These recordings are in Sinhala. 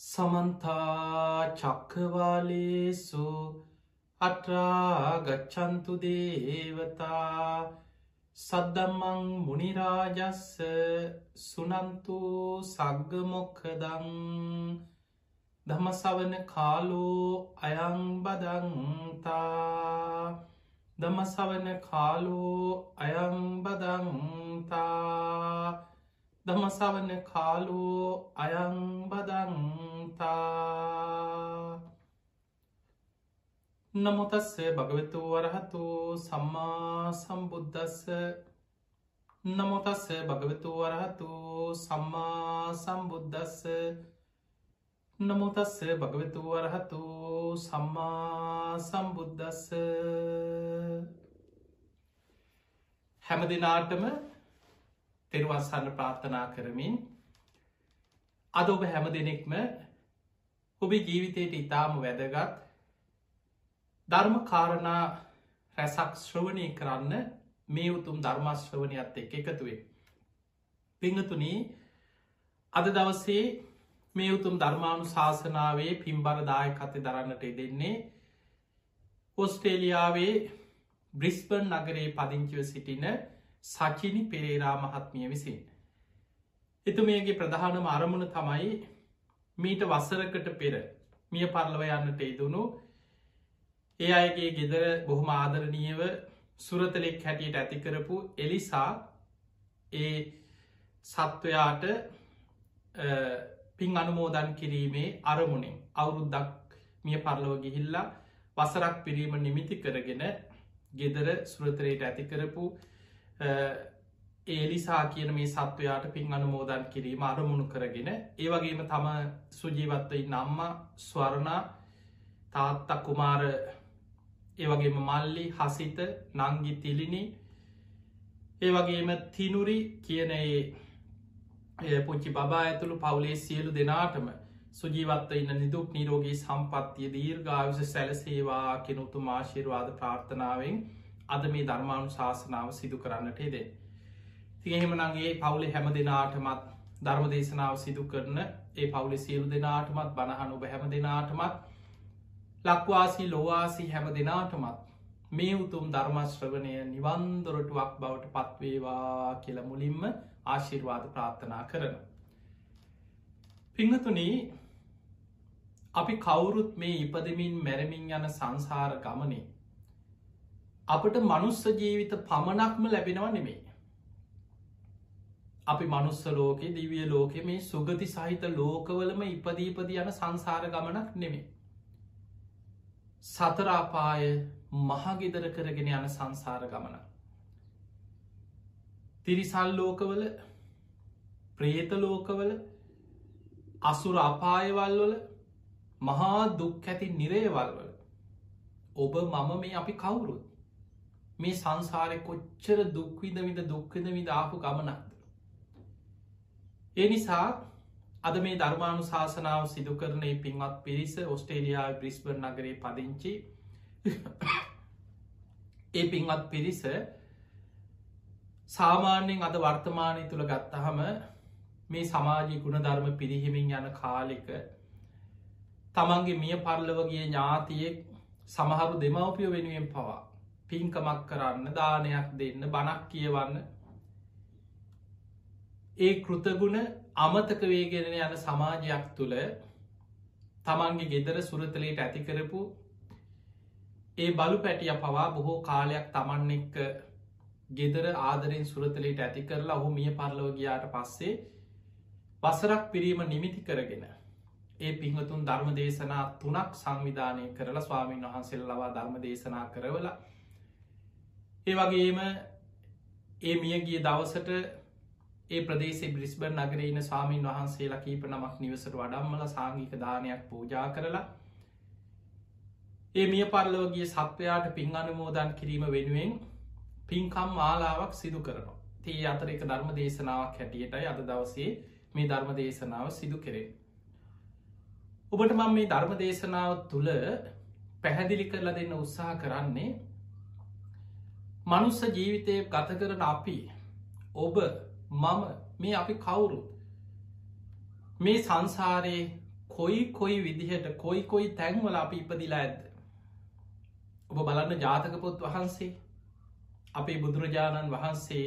සමන්තා චක්කවාලේසු අට්‍රාගච්චන්තු දේවතා සද්දම්මං මුනිරාජස්ස සුනන්තු සග්ගමොක්කදං දමසවන කාලෝ අයංබදන්තා දමසවන කාලෝ අයංබදන්තා දමසවන කාලෝ අයංබදන්තා නමුතස්ස භගවතු වරහතු සම්මා සම්බුද්ධස්ස නමුතස්ස භගවතු වරහතු සම්මා සම්බුද්ධස්ස නමුතස්ස භගවතු වරහතු සම්මා සම්බුද්ධස්ස හැම දෙනාටම තෙරවස්සන්න ප්‍රාර්ථනා කරමින් අද ඔබ හැම දෙනෙක්ම ඔබේ ජීවිතයට ඉතාම වැදගත් ධර්ම කාරණා රැසක් ශ්‍රවණය කරන්න මේ උතුම් ධර්මශ්‍රවනයත් එක් එකතුවේ. පිංහතුනී අද දවසේ මේ උතුම් ධර්මාණු ශාසනාවේ පිම්බරදාය කත දරන්නට දෙන්නේ ඔස්ට්‍රේලියාවේ බ්‍රිස්බර්න් නගරේ පදිංචිව සිටින සචිනි පෙරේරා මහත්මිය විසින්. එතුමේගේ ප්‍රධානම අරමුණ තමයි මීට වස්සරකට පෙර මිය පරලව යන්නට ඉදුණු ඒ අයගේ ගෙදර බොහොම ආදරණීයව සුරතලෙක් හැටියට ඇතිකරපු එලිසා ඒ සත්වයාට පින් අනුමෝදන් කිරීමේ අරමුණෙන් අවුරුද්දක් මිය පරලව ගිහිල්ලා වසරක් පිරීම නිමිති කරගෙන ගෙදර සුරතරයට ඇතිකරපු ඒලිසා කියන මේ සත්වයාට පින් අනුමෝදන් කිරීම අරමුණු කරගෙන ඒවගේම තම සුජීවත්තයි නම්ම ස්වරණා තාත්ත කුමාර ඒවගේම මල්ලි හසිත නංගි තිලිනි ඒවගේම තිනුරි කියන පුංචි බා ඇතුළු පවුලේ සියලු දෙනාටම සුජීවත්ව ඉන්න නිදුක් නිරෝගී සම්පත්තිය දීර්ගාවිස සැලසේවා කෙනුතු මාශිරවාද ප්‍රාර්ථනාවෙන් අද මේ ධර්මාණු ශාසනාව සිදු කරන්නට හෙදේ. තිහෙමනගේ පවුලෙ හැම දෙනාටමත් ධර්ම දේශනාව සිදු කරන ඒ පවුලෙ සියලු දෙනාටමත් බණහනු බැහැම දෙනාටමත් ලක්වාසි ලොවාසි හැම දෙනාටමත් මේ උතුම් ධර්මශ්‍රවනය නිවන්දොරටුවක් බවට පත්වේවා කියල මුලින්ම ආශිර්වාද ප්‍රාර්ථනා කරන. පිංහතුනී අපි කවුරුත් මේ ඉපදමින් මැරමින් යන සංසාර ගමනේ අපට මනුස්ස ජීවිත පමණක්ම ලැබෙනවා නෙමේ. අපි මනුස්ස ලෝකෙ දිවිය ලෝකෙ මේ සුගති සහිත ලෝකවලම ඉපදීපද යන සංසාර ගමනක් නෙමේ. සතරාපාය මහගෙදර කරගෙන යන සංසාර ගමන. තිරිසල් ලෝකවල ප්‍රේත ලෝකවල අසුර අපායවල්වල මහා දුක් ඇති නිරේවල්වල ඔබ මම මේ අපි කවුරුත් මේ සංසාරය කොච්චර දුක්විද විද දුක්කද විද ආපු ගමනක්ද. ඒ නිසා අද මේ ධර්මාණු ශාසනාව සිදු කරනය පින්වත් පිරිස ඔස්ටේලියයා බ්‍රිස්බර් නගරේ පදිංචි ඒ පින්වත් පිරිස සාමාන්‍යයෙන් අද වර්තමානය තුළ ගත්තහම මේ සමාජී ගුණ ධර්ම පිරිහිමින් යන කාලෙක තමන්ගේ මිය පරලවගේ ඥාතියෙක් සමහරු දෙමවපිය වෙනුවෙන් පවා පින්කමක් කරන්න දානයක් දෙන්න බණක් කියවන්න ඒ කෘතගුණ අමතක වේගෙන යන සමාජයක් තුළ තමන්ගේ ගෙදර සුරතලයට ඇතිකරපු ඒ බලු පැටිය පවා බොහෝ කාලයක් තමන් එක්ක ගෙදර ආදරෙන් සුරතලයට ඇති කරලා ඔහු මිය පරලව ගියාට පස්සේ වසරක් පිරීම නිමිති කරගෙන ඒ පිංහතුන් ධර්ම දේශනා තුනක් සංවිධානය කරලා ස්වාමීන් වහන්සෙල් ලවා ධර්ම දේශනා කරවලා ඒ වගේම ඒ මියගිය දවසට ඒ ප්‍රදේශ බ්‍රිස්බර් නගරන්න ස්වාමීන් වහන්සේලා කීප නමක් නිවසට වඩම්මල සාංගික දානයක් පූජා කරලා ඒ මිය පරලෝගිය සත්වයාට පින් අනුමෝදන් කිරීම වෙනුවෙන් පින්කම් මාලාවක් සිදු කරනවා තිය අතර එක ධර්ම දේශනාවක් හැටියටයි අද දවසේ මේ ධර්ම දේශනාව සිදු කරේ. ඔබට මං මේ ධර්ම දේශනාව තුළ පැහැදිලි කරලා දෙන්න උත්සාහ කරන්නේ මනුස්ස ජීවිතය ගත කරන අපි ඔබ මම මේ අපි කවුරු මේ සංසාරයේ කොයි කොයි විදිහට කොයි කොයි තැන්වල අපි ඉපදිලා ඇද ඔබ බලන්න ජාතකපොත් වහන්සේ අපේ බුදුරජාණන් වහන්සේ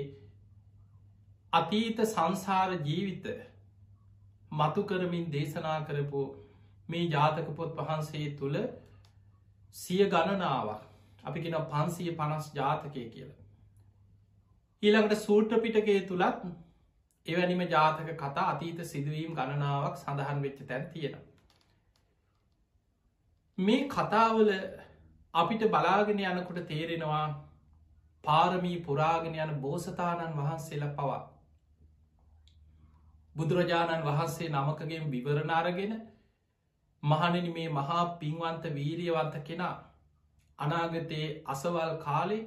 අතීත සංසාර ජීවිත මතු කරමින් දේශනා කරපු මේ ජාතකපොත් වහන්සේ තුළ සිය ගණනාවක්. අපි කෙන පන්සිය පනස් ජාතකය කියලා. ඊළඟට සූට්‍ර පිටකේ තුළත් එවැනිම ජාතක කතා අතීත සිදුවීම් ගණනාවක් සඳහන් වෙච්ච තැන් තියෙන. මේ කතාවල අපිට බලාගෙන යනකොට තේරෙනවා පාරමී පුරාගෙන යන බෝසතාණන් වහන්සේල පවා. බුදුරජාණන් වහන්සේ නමකගේ විවරණාරගෙන මහණනි මේ මහා පින්වන්ත වීරියවන්ත කෙනා අනාගතයේ අසවල් කාලේ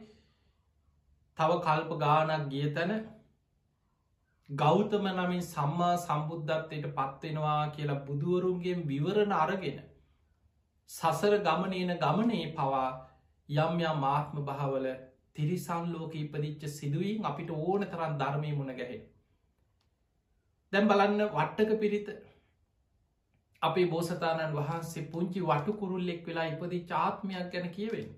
තව කල්ප ගානක් ගිය තැන ගෞතම නමින් සම්මා සම්බුද්ධත්වයට පත්වෙනවා කියලා බුදුවරුන්ගේ විවරණ අරගෙන සසර ගමනයන ගමනේ පවා යම් යම් මාත්ම භාවල තිරිසන් ලෝක ඉපදිච්ච සිදුවීන් අපිට ඕන තරන් ධර්මය මුණ ගැහෙන්. දැම් බලන්න වට්ටක පිරිත අපේ බෝසතාණන් වහන්සේ පුංචි වටුකුරුල්ලෙක් වෙලා ඉපදි චාත්මයක් ගැන කියවෙන්.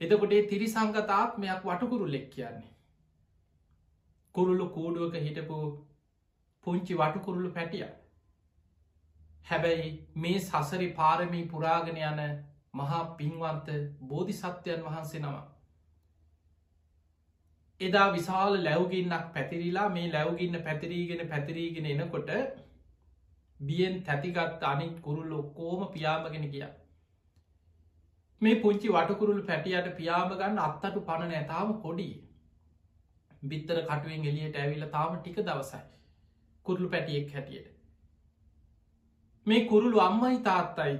එතකොටේ තිරිසංගත ආත්මයක් වටකුරුල්ලෙක් කියන්නේ. කුරුල්ලු කූඩුවක හිටපු පුංචි වටකුරුල්ලු පැටිය. හැබැයි මේ සසරි පාරමී පුරාගෙන යන මහා පින්වන්ත බෝධිසත්වයන් වහන්සේ නම. එදා විශාල ලැවගින්නක් පැතිරිලා මේ ලැවගින්න පැතිරීගෙන පැතිරීගෙන එනකොට බියෙන් තැතිගත් අනිත් කුරුල්ල ඔක්කෝම පියාමගෙන ගිය. මේ පුංචි වටකුරුල් පැටියට පියාම ගන්න අත්තටු පණ නැතාම කොඩි බිත්තර කටුවෙන් එලියට ඇවිල තාම ටික දවසයි කුරලු පැටියෙක් හැටියට. මේ කුරුළු අම්මයි තාත්තයි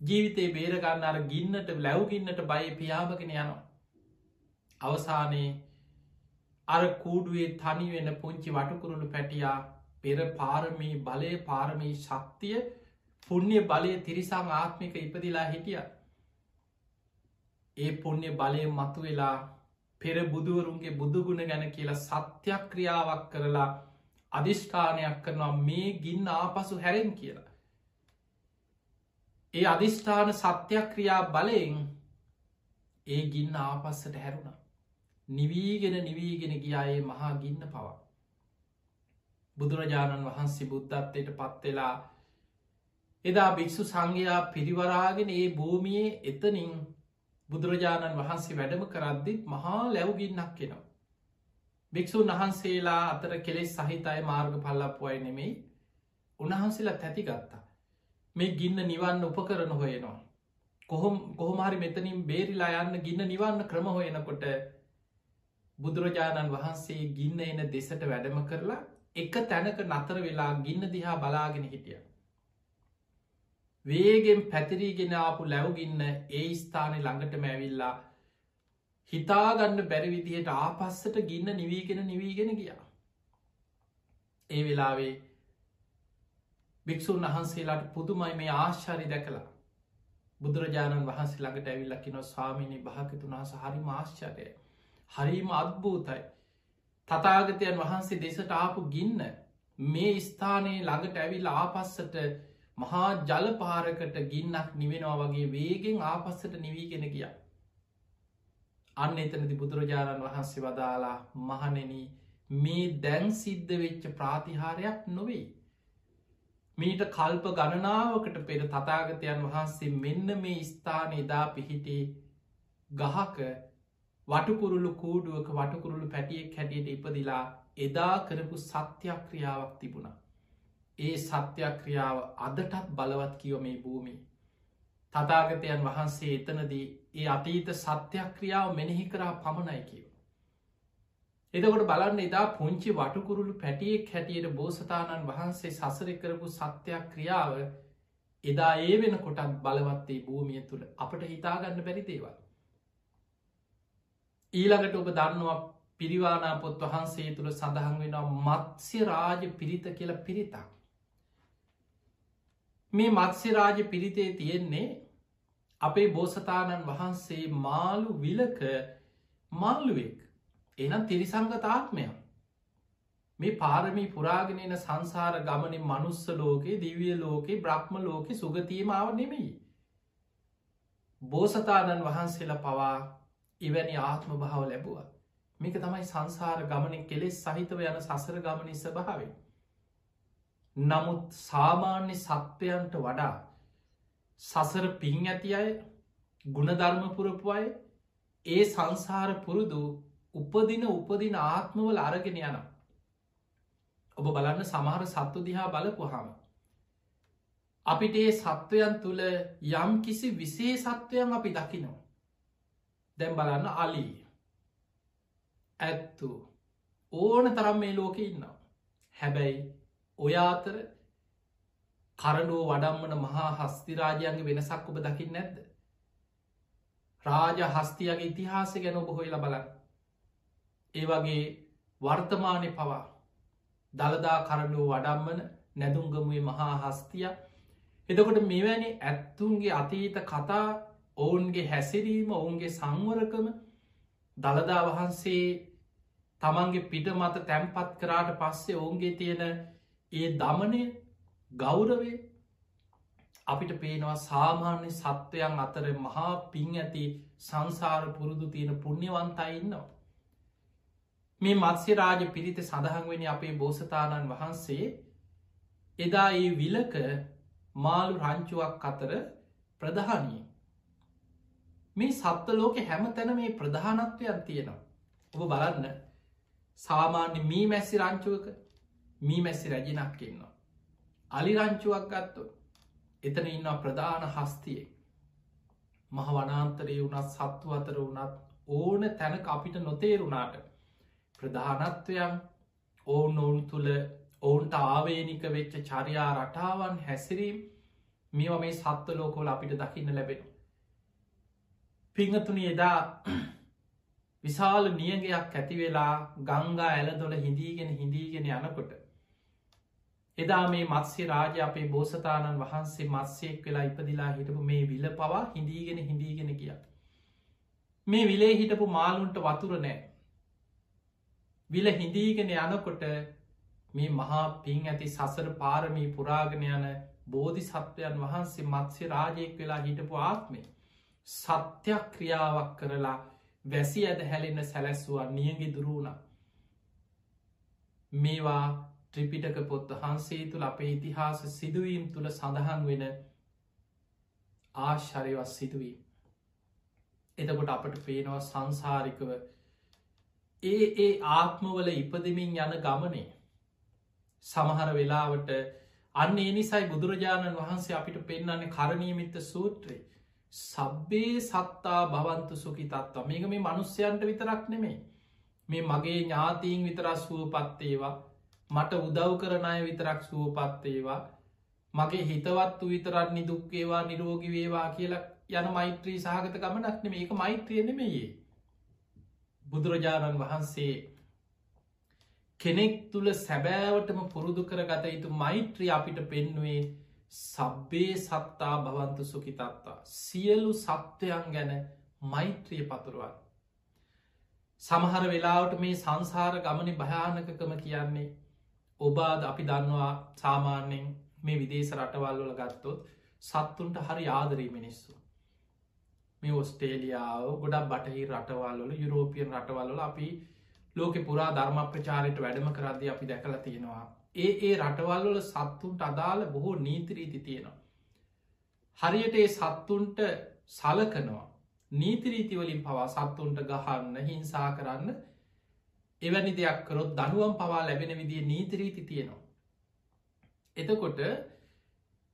ජීවිතේ බේරගන්න අර ගින්නට ලැව්ගින්නට බය පියාමගෙන යනවා. අවසානයේ අර කූඩුවේ තනිවෙන පුංචි වටකුරුළු පැටියා පෙර පාරමී බලය පාරමී ශක්තිය පුුණ්‍ය බලය තිරිසං ආත්මික ඉපදිලා හිටිය. ඒ පුුණ්‍ය බලය මතු වෙලා පෙර බුදුවරුන්ගේ බුදුගුණ ගැන කියලා සත්‍යයක් ක්‍රියාවක් කරලා අධිෂ්ඨානයක් කරනවා මේ ගින්න ආපසු හැරෙන් කියලා. ඒ අධිෂ්ඨාන සත්‍යක්‍රියා බලයෙන් ඒ ගින්න ආපස්සට හැරුණ. නිවීගෙන නිවීගෙන ගියායේ මහා ගින්න පවා. බුදුරජාණන් වහන්සේ බුද්ධත්වයට පත්වෙලා එදා භික්‍ෂු සංඝයා පිරිවරාගෙන ඒ භූමියයේ එතනින් බුදුරජාණන් වහන්සේ වැඩම කරද්දිත් මහා ලැව්ගින්නක් කෙනවා. භික්‍ෂූන් වහන්සේලා අතර කෙලෙස් සහිතයි මාර්ග පල්ලපුුවයි නෙමෙයි උන්වහන්සේලා තැති ගත්තා. මේ ගින්න නිවන්න උපකරන හොයනවා. කොහොම කොහොමහරි මෙතනින් බේරිලා යන්න ගින්න නිවන්න ක්‍රම හොයනකොට බුදුරජාණන් වහන්සේ ගින්න එන දෙසට වැඩම කරලා එක තැනක නතර වෙලා ගින්න දිහා බලාගෙන හිටිය. වේගෙන් පැතිරීගෙන ආපු ලැවගින්න ඒ ස්ථානය ළඟට මැවිල්ලා හිතාගන්න බැරිවිදිහයට ආපස්සට ගින්න නිවීගෙන නිවීගෙන ගියා. ඒ වෙලාවේ භික්‍ෂූන් වහන්සේලාට පුදුමයි මේ ආශ්චරි දැකලා. බුදුරජාණන් වහන්සේ ළඟට ඇවිල්ලකි නො ස්වාමිනි භාකතුන් වහස හරි මාශ්චරය හරිම අත්භූතයි තතාගතයන් වහන්සේ දෙසට ආපු ගින්න මේ ස්ථානයේ ළඟට ඇවිල් ආපස්සට මහා ජලපාරකට ගින්නක් නිවෙනවා වගේ වේගෙන් ආපස්සට නිවීගෙන ගිය අන්න එතනති බුදුරජාණන් වහන්සේ වදාලා මහනෙන මේ දැන් සිද්ධ වෙච්ච ප්‍රාතිහාරයක් නොවෙයි මීට කල්ප ගණනාවකට පෙර තතාගතයන් වහන්සේ මෙන්න මේ ස්ථාන එදා පිහිටි ගහක වටකුරුළු කූඩුවක වටකුරුළු පැටියෙක් හැටියට ඉපදිලා එදා කරපු සත්‍යක්‍රියාවක් තිබුණා. ඒ සත්‍යක්‍රියාව අදටත් බලවත් කියව මේ භූමි. තතාගතයන් වහන්සේ එතනදී ඒ අතීත සත්‍යක්‍රියාව මෙනෙහි කරා පමණයි කියව. එදකොට බලන්න එදා පුංචි වටකුරුළු පැටියෙක් හැටියට බෝසතාණන් වහන්සේ සසර කරපු සත්‍යයක් ක්‍රියාව එදා ඒ වෙන කොටත් බලවත්තේ භූමිය තුළ අපට හිතාගන්න බැරි දේවල්. ඊළඟට ඔබ දන්නවා පිරිවානා පොත් වහන්සේ තුළ සඳහන් වෙනවා මත්ස්‍ය රාජ පිරිත කියල පිරිතක්. මේ මත්ස්‍ය රාජ පිරිතේ තියෙන්නේ අපේ බෝසතාණන් වහන්සේ මාළු විලක මාල්ලුවෙක් එනම් තිරිසංගතාත්මය මේ පාරමී පුරාගෙනන සංසාර ගමනින් මනුස්ස ලෝකේ දිවිය ලෝකේ බ්‍රහ්ම ලෝකෙ සුගතීමාව නෙමෙයි. බෝසතාණන් වහන්සේලා පවා ඉවැනි ආත්ම භාව ලැබුව. මේක තමයි සංසාර ගමනින් කෙලෙස් සහිතව යන සසර ගමනි ස්භාවේ. නමුත් සාමාන්‍ය සත්වයන්ට වඩා සසර පින් ඇති අය ගුණධර්මපුරපු අය ඒ සංසාර පුරුදු උපදින උපදින ආත්මවල අරගෙන යන. ඔබ බලන්න සමහර සත්තු දිහා බලපුහම. අපිට ඒ සත්වයන් තුළ යම් කිසි විසේ සත්වයන් අපි දකිනවා. දැම් බලන්න අලී ඇත්තු ඕන තරම් මේ ලෝක ඉන්නවා. හැබැයි ඔයාතර කරඩුව වඩම්මන මහා හස්තිරාජයන්ගේ වෙනසක් ඔබ දකිින් නැද්ද. රාජ හස්තියගේ ඉතිහාස ගැන ඔබ හොයිල බලන්න. ඒ වගේ වර්තමානය පවා දළදා කරඩුව වඩම්මන නැදුම්ගමුවේ මහා හස්තිය එතකොට මෙවැනි ඇත්තුන්ගේ අතීත කතා ඔවුන්ගේ හැසිරීම ඔවුන්ගේ සංවරකම දළදා වහන්සේ තමන්ගේ පිට මත තැම්පත් කරාට පස්සේ ඔවුන්ගේ තියෙන ඒ දමනය ගෞරවේ අපිට පේනවා සාමාන්‍ය සත්වයන් අතර මහා පින් ඇති සංසාර පුරුදු තියෙන පුුණ්‍යවන්තයින්නවා. මේ මත්ස්‍ය රාජ පිරිත සඳහන්වෙන අපේ බෝසතාණන් වහන්සේ එදා ඒ විලක මාළු රංචුවක් අතර ප්‍රධානී. මේ සත්ත ලෝක හැම තැන මේ ප්‍රධානත්වයක් තියෙනවා. ඔබ බලන්න සාමාන්‍ය මී මැස්සි රංචුවක මී මැස්සි රැජිනක් ඉන්නවා. අලි රංචුවක් ගත්තො එතන ඉන්න ප්‍රධාන හස්තියේ මහ වනාන්තරයේ වුණත් සත්තු අතර වුණත් ඕන තැනක අපිට නොතේරුණාට ප්‍රධානත්වයන් ඔවුන් ඔවුන් තුළ ඔවුන්ට ආවේනික වෙච්ච චරියා රටාවන් හැසිරීම් මේවා මේ සත්ව ලෝකෝල අපිට දකින්න ලැබෙන. පිංහතුනි එදා විශාල නියගයක් ඇතිවෙලා ගංගා ඇලදොල හිදීගෙන හිදීගෙන යනකොට. එදා මේ මත්සේ රාජ අපේ බෝසතාණන් වහන්සේ මත්සයෙක් වෙලා ඉපදිලා හිටපු මේ විල පවා හිදීගෙන හිදීගෙන කිය. මේ විලේ හිටපු මාලුන්ට වතුර නෑ. විල හිදීගෙන යනකොට මේ මහා පින් ඇති සසර පාරමී පුරාගෙන යන බෝධි සත්වයන් වහන්සේ මත්ස්‍ය රාජයෙක් වෙලා හිටපු ආත්මේ. සත්‍යයක් ක්‍රියාවක් කරලා වැසි ඇද හැලෙන්න සැලැස්වා නියගි දුරුුණ. මේවා ත්‍රිපිටක පොත් හන්සේ තුළ අපේ ඉතිහාස සිදුවීම් තුළ සඳහන් වෙන ආශ්චරයවත් සිදුවී. එතකොට අපට පේනවා සංසාරිකව ඒ ඒ ආත්මවල ඉපදමින් යන ගමනේ සමහර වෙලාවට අන්න ඒ නිසයි බුදුරජාණන් වහන්සේ අපිට පෙන්න්නන්නේ කරණීමිත්ත සූත්‍රයේ. සබ්බේ සත්තා භවන්තු සුකි තත්වා මේක මේ මනුස්්‍යයන්ට විතරක් නෙමේ මේ මගේ ඥාතීන් විතරක් සුවපත්තේවා මට උදව් කරන අය විතරක් සුවපත්තේවා මගේ හිතවත්තු විතරත් නිදුක්කේවා නිරෝගි වේවා කියලා යන මෛත්‍රී සහගත ගමනක්න මේක මෛත්‍රියනෙමයේ බුදුරජාණන් වහන්සේ කෙනෙක් තුළ සැබෑවටම පුරුදු කර ගත යුතු මෛත්‍රී අපිට පෙන්නුවේ සබ්බේ සත්තා භවන්තු සුකිතත්තා සියලු සත්වයන් ගැන මෛත්‍රිය පතුරුවන්. සමහර වෙලාවට මේ සංසාර ගමනි භයානකකම කියන්නේ ඔබාද අපි දන්නවා සාමාන්‍යෙන් මේ විදේශ රටවල්වල ගත්තොත් සත්තුන්ට හරි ආදරී මිනිස්සු. මේ ඔස්ටේලියාව ගොඩක් බටහි රටවල්වල යුරෝපියන් රටවල්ල අපි ලෝක පුරා ධර්ම ප්‍රචාරයට වැඩම කරද්ද අපි දැකලා තියෙනවා. ඒ ඒ රටවල්වල සත්තුන්ට අදාළ බොහෝ නීතිරීති තියෙනවා. හරියට ඒ සත්තුන්ට සලකනවා. නීතිරීතිවලින් පවා සත්තුන්ට ගහන්න හිංසා කරන්න එවැනි දෙයක් කරොත් දනුවම් පවා ලැබෙන විදිිය නීතිරීති තියෙනවා. එතකොට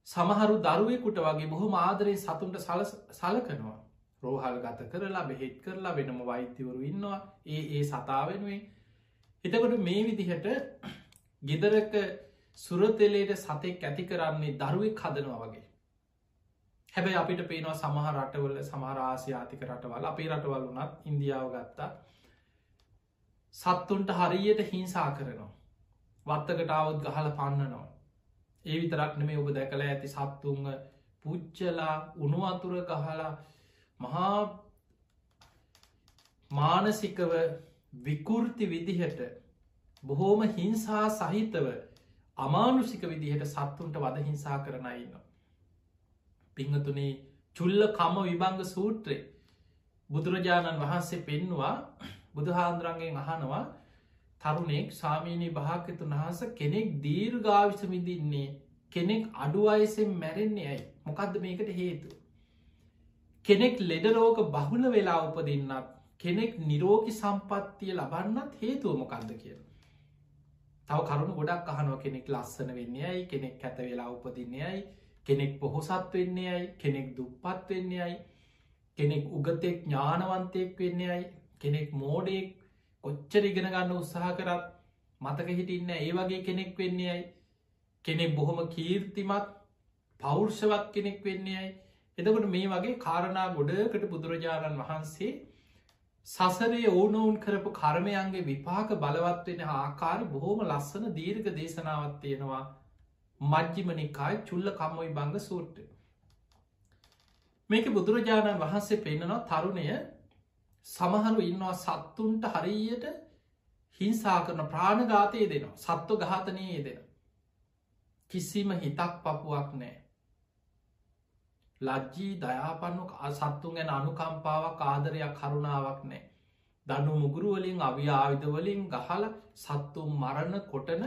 සමහරු දරුවෙකුට වගේ බොහොම ආදරේ සතුන්ට සලකනවා. රෝහල් ගත කරලා බෙහෙත් කරලා වෙනම වෛත්‍යවරු ඉන්නවා ඒ ඒ සතා වෙනුවෙන් එතකොට මේ විදිහට ගෙදරක සුරතෙලේට සතෙක් ඇති කරන්නේ දරුවෙක් හදනවා වගේ හැබැයි අපිට පේනවා සමහ රටවල සමහරාසියාතික රටවල් අපේ රටවල් වනත් ඉන්දියාව ගත්තා සත්තුන්ට හරියට හිංසා කරනවා වත්තකටාවත් ගහල පන්නනවා ඒ විතරක් නෙමේ ඔබ දැකලා ඇති සත්තුන්ග පුච්චලා උනුවතුර ගහලා මහා මානසිකව විකෘති විදිහට බොහෝම හිංසා සහිතව අමානුෂික විදිහට සත්තුන්ට වද හිංසා කරන ඉන්න. පිංහතුනේ චුල්ල කම විභංග සූත්‍රය බුදුරජාණන් වහන්සේ පෙන්නවා බුදුහාන්දුරන්ගෙන් අහනවා තරුණෙක් සාමීනී භාකතුන් වහස කෙනෙක් දීර්ගාවිස විඳින්නේ කෙනෙක් අඩු අයසෙන් මැරෙන්නේ ඇයි? මොකක්ද මේකට හේතු. කෙනෙක් ලෙඩරෝග බහුල වෙලා උපදින්නත් කෙනෙක් නිරෝගි සම්පත්තිය ලබන්නත් හේතුව මොකක්ද කිය. තව කරුණු ගොඩක් අහනෝ කෙනෙක් ලස්සන වෙන්නේ අයි කෙනෙක් ඇත වෙලා උපදින්නේ අයි කෙනෙක් පොහොසත් වෙන්නේ අයි කෙනෙක් දුප්පත් වෙන්නේ අයි කෙනෙක් උගතෙක් ඥානවන්තයෙක් වෙන්නේ අයි කෙනෙක් මෝඩෙක් කොච්චර ඉගෙන ගන්න උත්සාහ කරත් මතක හිටින්න ඒ වගේ කෙනෙක් වෙන්නේ අයි කෙනෙක් බොහොම කීර්තිමත් පෞර්ෂවත් කෙනෙක් වෙන්නේ අයි එතකට මේ වගේ කාරණා ගොඩකට බුදුරජාණන් වහන්සේ සසරේ ඕනවුන් කරපු කර්මයන්ගේ විපාක බලවත්වෙන ආකාර බොහෝම ලස්සන දීර්ඝ දේශනාවත් තියෙනවා. මජ්ජිමනිකායි චුල්ල කම්මොයි බංග සූට්ට. මේක බුදුරජාණන් වහන්සේ පෙන්න්නනවා තරුණය සමහරු ඉන්නවා සත්තුන්ට හරියට හිංසා කරන ප්‍රාණඝාතය දෙනවා සත්ව ගාතනයේ දෙන. කිසිම හිතක් පපුුවක් නෑ. ලජ්ජී දයාපන්නු සත්තුන් ගැන අනුකම්පාවක් ආදරයක් කරුණාවක් නෑ. දනු මුගුරුවලින් අවි ආවිධවලින් ගහල සත්තුම් මරණ කොටන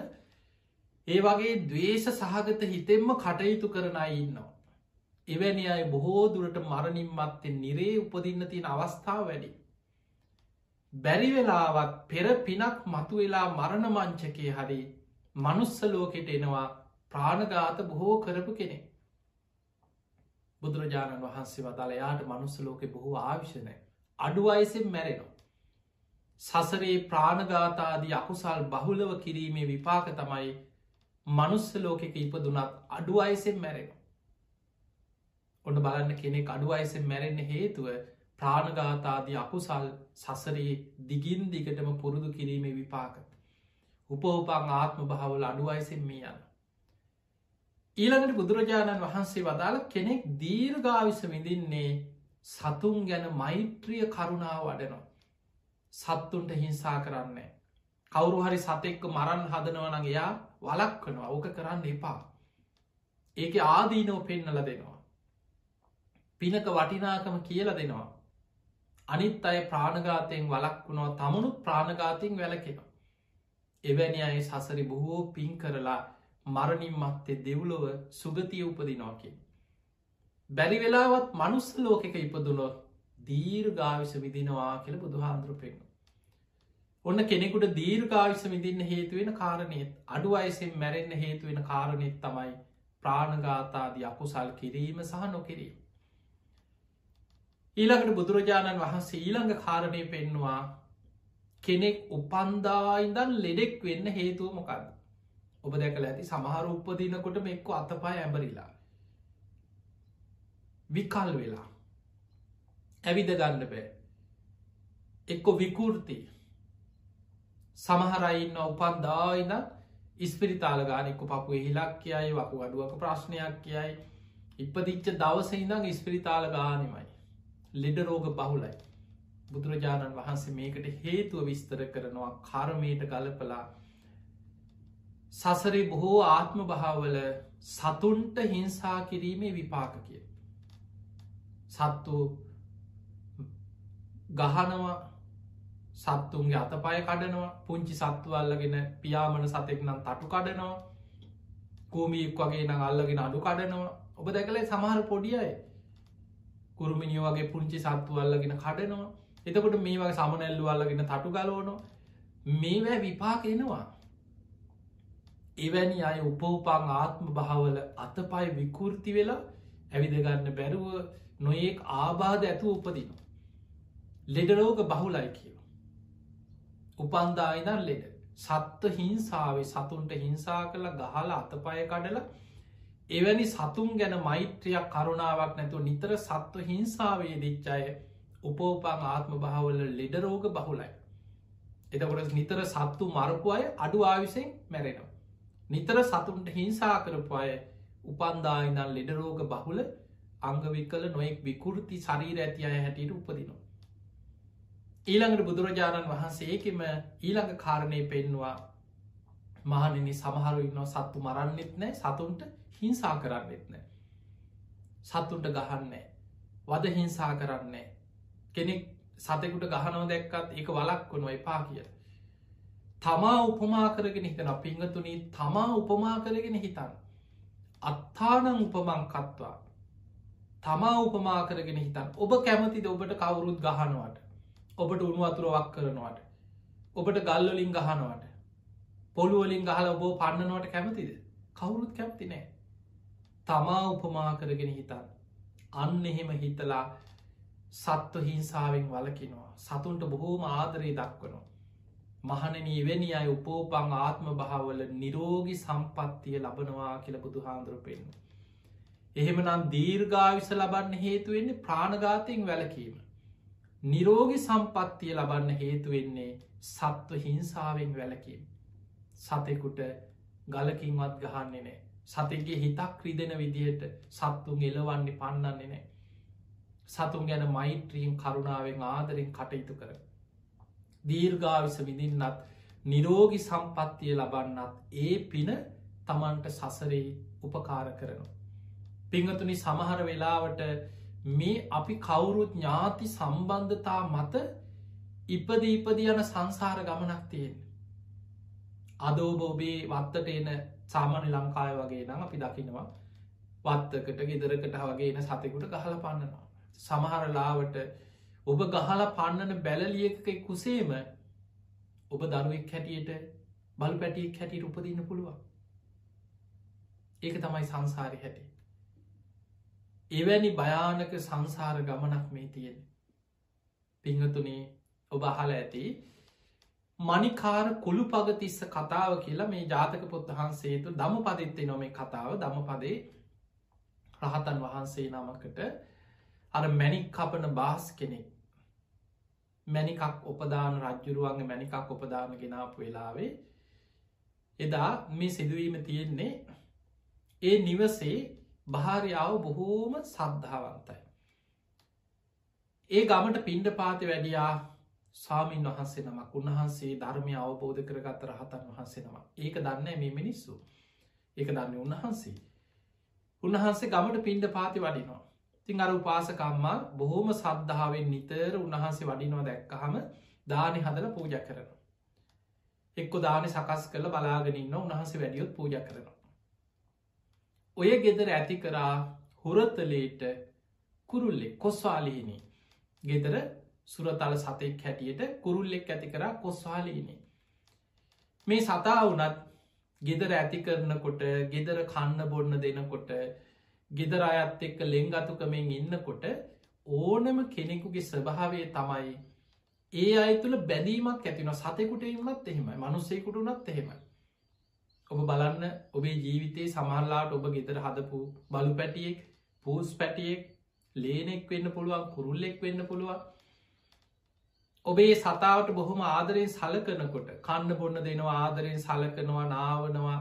ඒ වගේ දවේශ සහගත හිතෙන්ම කටයුතු කරන ඉන්නවා. එවැනි අය බොහෝ දුරට මරණින් මත්තෙන් නිරේ උපදින්න තියෙන අවස්ථාව වැඩි. බැරි වෙලාවත් පෙර පිනක් මතු වෙලා මරණ මංචකය හරි මනුස්ස ලෝකෙට එනවා ප්‍රාණගාත බොහෝ කරපු කෙනෙ. බුදුරජාණන් වහන්සේ වදාල යාට මනුස්ස ලෝකෙ බොහෝ ආවිශනය අඩු අයසෙන් මැරෙනවා. සසරේ ප්‍රාණගාතාදී අකුසල් බහුලව කිරීමේ විපාක තමයි මනුස්ස ලෝකෙක ඉපදුනත් අඩු අයසෙන් මැරෙන. ඔන්න බලන්න කෙනෙක් අඩු අයසෙන් මැරෙන්න හේතුව ප්‍රාණගාතාදී අකුසල් සසරයේ දිගින් දිගටම පුරුදු කිරීමේ විපාක. උපෝපාං ආත්ම භාවල අඩු අයසෙන් මේ යන්න. ඊළඟට බුදුරජාණන් වහන්සේ වදාළ කෙනෙක් දීර්ගාවිස විඳින්නේ සතුන් ගැන මෛත්‍රිය කරුණාව වඩනවා. සත්තුන්ට හිංසා කරන්නේ. කවුරු හරි සතෙක්ක මරන් හදනවනගේ එයා වලක් වනවා ඕක කරන්න එපා. ඒක ආදීනෝ පෙන්නල දෙනවා. පිනක වටිනාකම කියල දෙනවා. අනිත් අය ප්‍රාණගාතයෙන් වලක් වුණවා තමනුත් ප්‍රාණගාතියෙන් වැලකෙන. එවැනි අය සසරි බොහෝ පින් කරලා මරණින් මත්තේ දෙව්ලොව සුගතිය උපදිනෝකින්. බැරි වෙලාවත් මනුස්ස ලෝකෙක ඉපදුනොත් දීර් ගාවිස විදිනවා කියල බුදුහාන්දුරපෙන්ු. ඔන්න කෙනෙකුට දීර්ඝාවිස විඳින්න හේතුවෙන කාරණයත් අඩු අයසෙන් මැරෙන්න්න හේතුවෙන කාරණෙත් තමයි ප්‍රාණගාතාදී අකුසල් කිරීම සහ නොකිරීම. ඊළඟට බුදුරජාණන් වහන්සේ ඊළඟ කාරණය පෙන්නවා කෙනෙක් උපන්දායින්දන් ලෙඩෙක් වෙන්න හේතුව මොකක්ද. ඔබ දැකල ඇති සමහර උපදිනකොට මෙක්ක අතපා ඇඹරිලා. විකල් වෙලා ඇවිද ගන්න බෑ එක්කො විකෘතිය සමහරයින්න උපන් දායින ඉස්පිරිතාල ගානෙක්ක පපු හිලක් කියයි වකු අඩුවක ප්‍රශ්නයක් කියයි ඉපදිච්ච දවස ඉඳං ඉස්පිරිතාල ගානෙමයි ලෙඩ රෝග බහුලයි. බුදුරජාණන් වහන්සේ මේකට හේතුව විස්තර කරනවා කරමයට ගලපලා. සසරේ බොහෝ ආත්ම භාවල සතුන්ට හිංසා කිරීමේ විපාක කිය. සත්තු ගහනවා සත්තුන්ගේ අතපය කඩනවා පුංචි සත්තුවල්ලගෙන පියාමන සතෙක් නම් තටු කඩනවා කූමියෙක් වගේ නම් අල්ලගෙන අඩු කඩනවා. ඔබ දැකලේ සමහර පොඩියයි කුරුමිනිිය වගේ පුංචි සත්තුවල්ලගෙන කඩනවා. එතකොට මේ වගේ සමනැල්ලු අල්ලගෙන තටු ගලෝනවා මේවැ විපාකෙනවා එවැනි අය උපෝපාං ආත්ම භාවල අතපයි විකෘති වෙලා ඇවිදගන්න බැරුව නොඒක් ආබාධ ඇතු උපදිනවා. ලෙඩරෝග බහුලයි කියව උපන්දායිදන් ලෙඩ. සත්ව හිංසාාවේ සතුන්ට හිංසා කළ ගහල අතපය කඩල එවැනි සතුන් ගැන මෛත්‍රයක් කරුණාවක් නැතු නිතර සත්ව හිංසාවේ දිච්චාය උපෝපාං ආත්ම භාවල ලෙඩරෝග බහුලයි. එතකොට නිතර සත්තු මරපු අය අඩු ආවිසෙන් මැරෙනවා. නිතර සතුන්ට හිංසා කරපු අය උපන්දායිනල් ලෙඩරෝග බහුල අංගවිකල නොෙක් විකෘති ශරීර ඇති අය හැටියට උපදිනවා. ඊළඟට බුදුරජාණන් වහන්සේකෙම ඊළඟ කාරණය පෙන්වා මහනිනි සමහරු ඉන්නවා සත්තු මරන්නෙත් නෑ සතුන්ට හිංසා කරන්නෙත් නෑ. සත්තුන්ට ගහන්නේ වද හිංසා කරන්නේ කෙනෙක් සතෙකුට ගහනව දැක්කත් එක වලක් වනු එපා කිය. තමා උපමා කරගෙන හිතන පිංහතුනී තමා උපමා කරගෙන හිතන්න. අත්තානං උපමංකත්වා තමා උපමා කරගෙන හිතන් ඔබ කැමතිද ඔබට කවුරුත් ගහනවට? ඔබට උනුවතුරවක් කරනවට? ඔබට ගල්ලොලින් ගහනවට? පොළුවලින් ගහල ඔබෝ පන්නනවට කැමතිද? කවුරුත් කැමති නෑ. තමා උපමා කරගෙන හිතන් අන්න එහෙම හිතලා සත්ව හිංසාවෙන් වලකිනවා සතුන්ට බොහෝම ආදරයේ දක්වනවා මහනන එවැනි අය උපෝපං ආත්ම භාවල නිරෝගි සම්පත්තිය ලබනවා කියල බුදු හාන්දුරු පෙන්න්න. එහෙමනම් දීර්ගාවිස ලබන්න හේතුවෙන්නේ ප්‍රාණගාතයෙන් වැලකීම. නිරෝගි සම්පත්තිය ලබන්න හේතුවෙන්නේ සත්ව හිංසාවෙන් වැලකීම. සතෙකුට ගලකින්වත් ගහන්නේ නෑ. සතගේ හිතක් රිදෙන විදිහට සත්තුන් එලවන්නේ පන්නන්නේ නෑ. සතුන් ගැන මෛත්‍රීම් කරුණාවෙන් ආදරෙන් කටයුතු කර. දීර්ගාවිස විදින්නත් නිරෝගි සම්පත්තිය ලබන්නත් ඒ පින තමන්ට සසරේ උපකාර කරනවා. පිංහතුනි සමහර වෙලාවට මේ අපි කවුරුත් ඥාති සම්බන්ධතා මත ඉපද ඉපද යන සංසාර ගමනක් තියෙන්. අදෝබ ඔබේ වත්තට එන සාමාන්‍ය ලංකාය වගේ නම් අපි දකිනවා වත්තකට ගෙදරකට වගේ එන සතෙකුට ගහල පන්නනවා. සමහරලාවට ඔබ ගහලා පන්නන බැලලියක කුසේම ඔබ දරුවෙක් හැටියට බල් පැටියෙක් හැටියට උපදින්න පුළුවන්. ඒක තමයි සංසාරය හැටි. එවැනි භයානක සංසාර ගමනක් මේ තියෙන පිංහතුනේ ඔබ අහල ඇති මනිකාර කුළු පගතිස්ස කතාව කියලා මේ ජාතක පොත්තහන්සේතු දම පදිත්තේ නොමේ කතාව. දම පදේ රහතන් වහන්සේ නමකට. අර මැනික් කපන බාස් කෙනෙක්. මැනිකක් උපදාන රජ්ජුරුවන්ගේ මැනිකක් උපදාන ගෙනාපු වෙලාවේ එදා මේ සිදුවීම තියෙන්නේ ඒ නිවසේ භාරියාව බොහෝම සද්ධාවන්තයි. ඒ ගමට පින්ඩ පාති වැඩියා සාමීන් වහන්සේ නමක් උන්වහන්සේ ධර්මය අවබෝධ කරගත්ත රහතන් වහන්සේ නම ඒක දන්න මේ මිනිස්සු. ඒක දන්න උන්වහන්සේ. උන්වහන්සේ ගමට පින්ඩ පාති වඩිනවා. තින් අර උපාසකම්මා බොහෝම සද්ධාවෙන් නිතර උන්වහන්සේ වඩිනවා දැක්කහම දානි හදල පූජ කරන. එක්කො දානි සකස් කළ බලාගෙනන්න උන්හන්සේ වැඩියොත් පූජ කරනවා. ඔය ගෙදර ඇති කරා හුරතලේට කුරුල්ලෙක් කොස්වාලීනි. ගෙදර සුරතල සතෙක් හැටියට කුරුල්ලෙක් ඇති කරා කොස්වාලීනි. මේ සතා වනත් ගෙදර ඇති කරනකොට ගෙදර කන්න බොන්න දෙනකොට ගෙදර අයත් එක්ක ලෙංගතුකමෙන් ඉන්නකොට ඕනම කෙනෙකුගේ ස්වභාවය තමයි ඒ අය තුළ බැඳීමක් ඇතින සතෙකුට වුණත් එහෙම මනුස්සෙකුට වනත් එහෙම ඔබ බලන්න ඔබේ ජීවිතයේ සමහල්ලාට ඔබ ගෙදර හදපු බලු පැටියෙක් පූස් පැටියෙක් ලේනෙක් වෙන්න පුළුවන් කුරුල්ලෙක් වෙන්න පුළුවන්. ඔබේ සතාවට බොහොම ආදරයෙන් සලකනකොට කන්න බොන්න දෙනවා ආදරයෙන් සලකනවා නාවනවා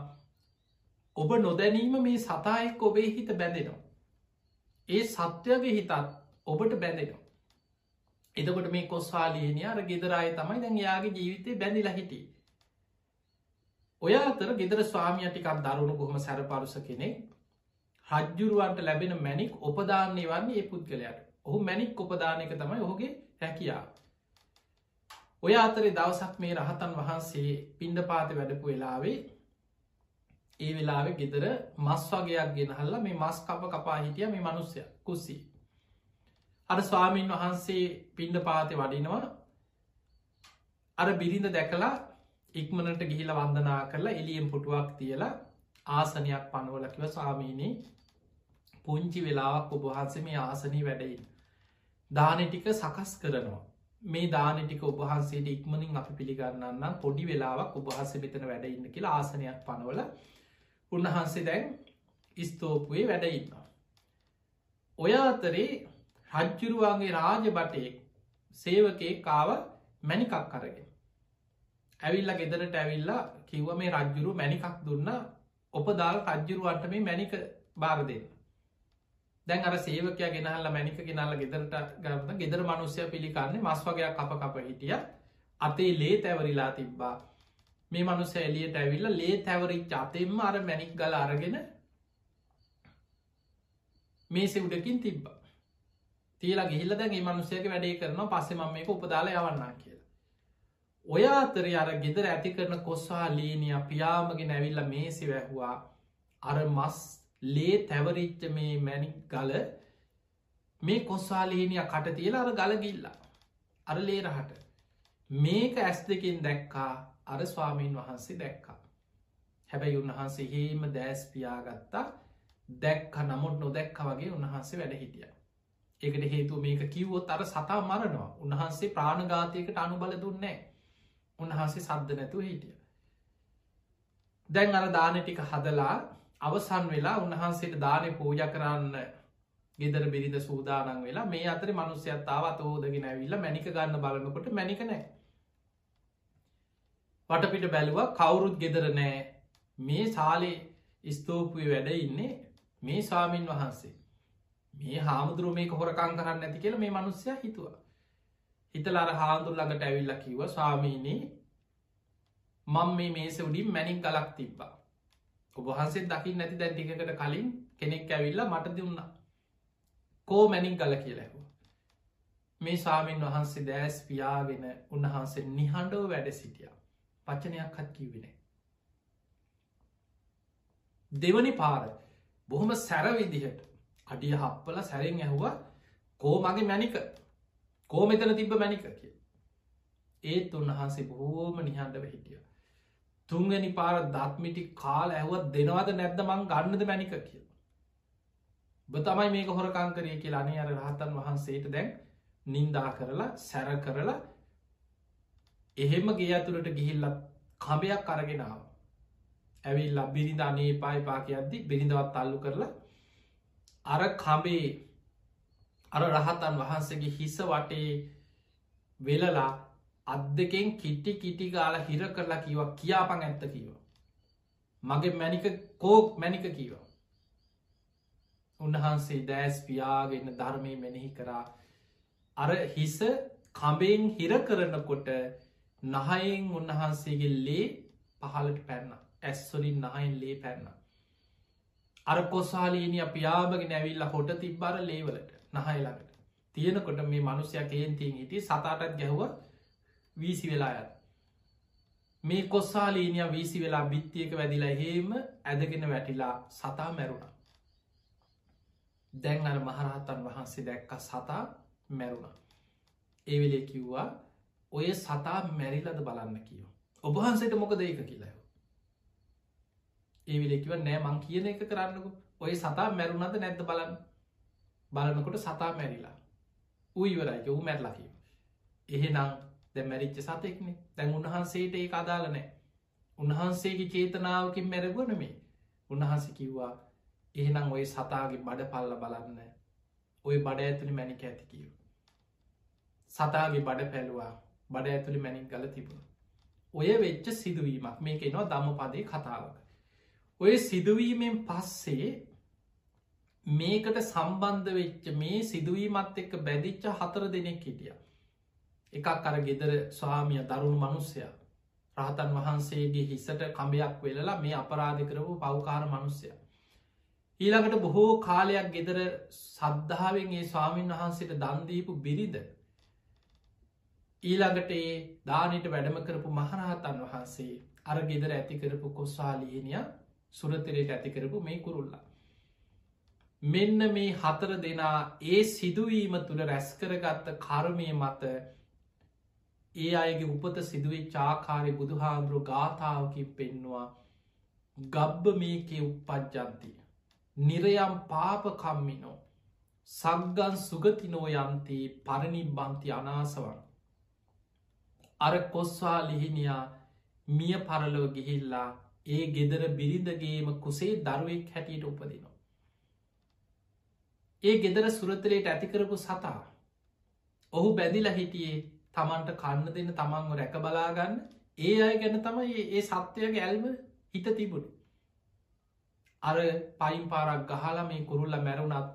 ඔබ නොදැනීම මේ සතායෙක් ඔබේ හිත බැඳෙනවා. ඒ සත්‍යගේ හිතත් ඔබට බැඳෙනවා. එදකොට මේ කොස්වාලියනය අර ගෙදරයි තමයි දැන් යාගේ ජීවිතය බැඳිල හිටිය. ඔය අතර ගෙදර ස්වාමිය ටිකක් දරුණු ගොහම සැරපරුස කෙනෙක් රජ්ජුරුවන්ට ලැබෙන මැනික් උපදාන්නේ වන්නේ ඒ පුද්ගලයට ඔහු මැනික් උපදානක තමයි ඔහුගේ හැකියා. ඔය අතරේ දවසක් මේ රහතන් වහන්සේ පින්ඩ පාති වැඩපු වෙලාවේ ඒ වෙලාවෙ ගෙදර මස් වගේයක් ගෙනහල්ල මේ මස් කප කපා හිටිය මේ මනුස්්‍යය කුස්සි. අර ස්වාමීන් වහන්සේ පින්ඩ පාති වඩිනවා අර බිරිඳ දැකලා ඉක්මනට ගිහිල වන්දනා කරලා එලියෙන් පුටුවක් තියලා ආසනයක් පනුවලකිව ස්වාමීනී පුංචි වෙලාවක් ඔබහන්සේ මේ ආසනී වැඩයින්. දානටික සකස් කරනවා. මේ දානටික ඔබහන්සේට ඉක්මනින් අපි පිළිගන්නන්න පොඩි වෙලාවක් ඔබහස මෙතන වැඩඉන්න කියලා ආසනයක් පනවල උන්වහන්සේ දැන් ස්තෝපුයේ වැඩඉන්නවා. ඔය අතරේ රජ්ජුරුවන්ගේ රාජ බටයෙක් සේවකේ කාව මැනිකක් කරගෙන. ඇවිල්ල ගෙදරට ඇවිල්ලා කිව්ව මේ රජ්ජුරු මැනිකක් දුන්න ඔපදාල් රජ්ජුරුවන්ට මේ මැනික බාර දෙන්න. දැන් අර සේවකයා ගෙනහල්ල මැනික ගෙනල්ල ගෙදරට ගන්න ගෙදර මනුස්්‍යය පිළිකන්නේ මස් වගේයක් අප කප හිටිය අතේ ලේ තැවරිලා තිබ්බා. මේ මනුස එලියට ඇවිල්ල ලේ තැවරිච් අතෙන්ම අර මැනික් ගල අරගෙන මේ සෙව්ඩකින් තිබ්බ. තියලා ගිහිල්ල දැන් මනුසයක වැඩේ කරන පස්සෙ මම මේක උපදාලා යවන්නා කියලා. ඔය අතර අර ගෙදර ඇති කරන කොස්සා ලීනිය පියාමගෙන ඇවිල්ල මේසි වැැහවා. අර මස් ලේ තැවරිච්ච මේ මැනික් ගල මේ කොස්සාලීනිය කට තියලා අර ගල ගිල්ලා. අර ලේරහට මේක ඇස් දෙකින් දැක්කා අර ස්වාමීන් වහන්සේ දැක්කා. හැබැයි උන්වහන්සේ හේම දෑස් පියාගත්තා දැක්ක නමුත් නොදැක්ක වගේ උන්වහන්සේ වැඩ හිටිය. ඒකට හේතු මේක කිව්වොත් අර සතා මරනවා. උන්වහන්සේ ප්‍රාණගාතයකට අනුබල දුන්නේ උන්වහන්සේ සද්ධ නැතුව හිටිය. දැන් අර දාන ටික හදලා අවසන් වෙලා උන්වහන්සේට දානය පූජ කරන්න ගෙදර බිරිඳ සූදානන් වෙලා මේ අතර මනුස්්‍යයත්තාව අතෝදගෙන ඇවිල්ල මැනික ගන්න බලනකොට මැනික නෑ වටපිට බැලුව කවුරුත් ගෙදර නෑ මේ සාලේ ස්තෝපුය වැඩ ඉන්නේ මේ ස්වාමීන් වහන්සේ. මේ හාමුදුරුව මේ හොරකං කරන්න ඇති කියල මේ මනුස්්‍යය හිතුව. හිතලාර හාමුදුර ළඟට ඇවිල්ල කිව ස්වාමීනී මං මේ මේස උඩින් මැනික් ගලක් තිබ්බා. ඔබහන්සේ දකිින් නැති දැන්ටිකට කලින් කෙනෙක් ඇවිල්ල මට දුන්න. කෝ මැනික් ගල කියලැහු මේ සාමීන් වහන්සේ දෑස් පියාගෙන උන්වහන්සේ නිහඬෝ වැඩ සිටිය. පච්චනයක් හත් කිව්විනේ දෙවනි පාර බොහොම සැර විදිහට අඩිය හප්පල සැරෙන් ඇහුව කෝ මගේ මැනික කෝ මෙතන තිබ්බ මැනික කිය ඒත් උන්වහන්සේ බොහෝම නිහඬව හිටිය. තුන්ගනි පාර දත්මිටි කාල ඇහුවත් දෙනවද නැද්ද මං ගන්නද මැනික කිය බ තමයි මේක හොරකංකරය කියලා අනේ අර රහතන් වහන්සේට දැන් නින්දා කරලා සැර කරලා එහෙම ගේ ඇතුළට ගිහිල්ලත් කබයක් අරගෙනාව ඇවිල්ලා බිරිඳ අනේ පායි පාක අද්දි බිරිඳවත් අල්ලු කරලා අර කබේ අර රහතන් වහන්සේගේ හිස වටේ වෙලලා අත් දෙකෙන් කිට්ටි කිටි ගාල හිර කරලා කිව කියාපං ඇත්ත කිව. මගේ මැනික කෝක් මැනික කීව. උන්වහන්සේ දෑස් පියාගන්න ධර්මය මෙනෙහි කරා. අර හිස කඹෙන් හිර කරනකොට නහයෙන් උන්වහන්සේගේ ලේ පහලට පැන්න. ඇස්වලින් නහයින් ලේ පැන්න. අර කොසාලීනිය පියාබගෙන ඇවිල්ල හොට තිබ්බර ලේවලට නහයිලකට තියෙනකොට මේ මනුස්්‍යයක් කයෙන් තියෙන් හිටි සතාටත් ගැහුව වීසි වෙලායත් මේ කොස්සාලීනිය වීසි වෙලා බිත්තියක වැදිලා හෙම ඇදගෙන වැටිලා සතා මැරුණ. දැන් අර මහරහතන් වහන්සේ දැක්ක සතා මැරුණ. ඒවෙලේ කිව්වා ඔය සතා මැරිලද බලන්න කියෝ. ඔබහන්සට මොක දෙක කියලා ඒවිලෙකිව නෑ මං කියන එක කරන්නකු. ඔය සතා මැරුණද නැද්ද බලන්න? බලනකොට සතා මැරිලා. උයිවරයි ඔහු මැරලකිව එහෙනම් දැ මැරිච්ච සතෙක්නේ. දැන් උන්වහන්සේට ඒ අදාල නෑ උන්වහන්සේගේ චේතනාවකින් මැරගුවනමේ උන්වහන්ස කිව්වා එහෙනම් ඔය සතාගේ බඩ පල්ල බලන්න. ඔය බඩ ඇතුළි මැනික ඇති කියව සතාගේ බඩ පැලවා. බඩ ඇතුළි මැනික් ගල තිබුණ. ඔය වෙච්ච සිදුවීමක්. මේක එනවා දම පදේ කතාවක. ඔය සිදුවීමෙන් පස්සේ මේකට සම්බන්ධ වෙච්ච මේ සිදුවීමත් එක්ක බැදිච්ච හතර දෙනෙක් හිටියා. එකක් අර ගෙදර ස්වාමිය දරුණු මනුස්සය රහතන් වහන්සේගේ හිසට කඹයක් වෙලලා මේ අපරාධ කරපු පවකාර මනුස්සය. ඊළඟට බොහෝ කාලයක් ගෙදර සද්ධාවෙන් ඒ ස්වාමීන් වහන්සේට දන්දීපු බිරිද. ඊළඟට ඒ දානට වැඩම කරපු මහරහතන් වහන්සේ අර ගෙදර ඇති කරපු කොස්සාලියනිය සුරතරයට ඇති කරපු මේ කුරුල්ලා. මෙන්න මේ හතර දෙනා ඒ සිදුවීම තුළ රැස්කරගත්ත කර්මය මත ඒ අයගේ උපත සිදුවේ චාකාරය බුදුහාන්දුරු ගාථාවකින් පෙන්නවා ගබ්බ මේකේ උපපජ්ජන්තිය. නිරයම් පාපකම්මිනෝ සග්ගන් සුගතිනෝ යන්තේ පරණිබ්බන්ති අනාසවන්. අර කොස්වා ලිහිනියා මිය පරලෝ ගිහිල්ලා ඒ ගෙදර බිරිඳගේම කුසේ දරුවෙක් හැටියට උපදිනවා. ඒ ගෙදර සුරතරයට ඇතිකරපු සතා ඔහු බැදිල හිටියේ තමන්ට කන්න දෙන්න තමන්ව රැක බලාගන්න ඒ අය ගැන තමයි ඒ සත්‍යයගේ ඇල්ම හිත තිබුණ. අර පයින් පාරක් ගහලා මේ කුරුල්ල මැරුණත්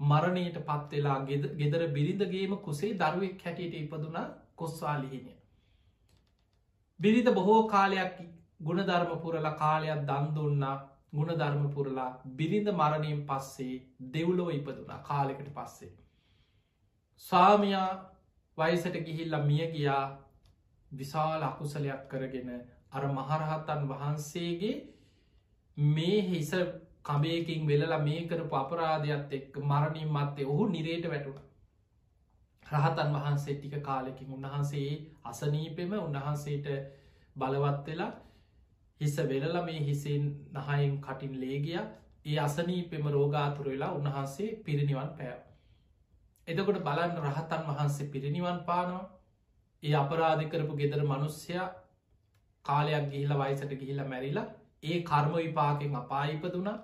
මරණයට පත්වෙලා ගෙදර බිරිඳගේම කුසේ දරුවෙක් හැටියට ඉපදුනා කොස්වාලිහිනිය බිරිඳ බොහෝ කාලයක් ගුණධර්ම පුරල කාලයක් දන් දුන්නා. ගුණධර්ම පුරලා බිරිඳ මරණයෙන් පස්සේ දෙව්ලෝ ඉපදුනා කාලෙකට පස්සේ. ස්වාමයා වයිසට ගිහිල්ල මිය ගියා විශාල අකුසලයක් කරගෙන අර මහරහත්තන් වහන්සේගේ මේ හිස කබයකින් වෙලලා මේ කරපු අපරාධයක් එක් මරණින් මත්තේ ඔහු නිරේට වැටුණ. රහතන් වහන්සේ ටික කාලෙකින් උන්වහන්සේ අසනීපෙම උන්වහන්සේට බලවත් වෙලා හිස වෙලල මේ හිසෙන් නහයිම් කටින් ලේගිය ඒ අසනීපෙම රෝගාතුර වෙලා උන්වහන්සේ පිරිනිවන් පෑව. එතකොට බලන්න රහතන් වහන්සේ පිරිනිවන් පානවා. ඒ අපරාධිකරපු ගෙදර මනුස්්‍යයා කාලයක් ගිහිල වයිසට ගිහිල මැරිලා ඒ කර්ම විපාකෙන් අපායිපදුනා.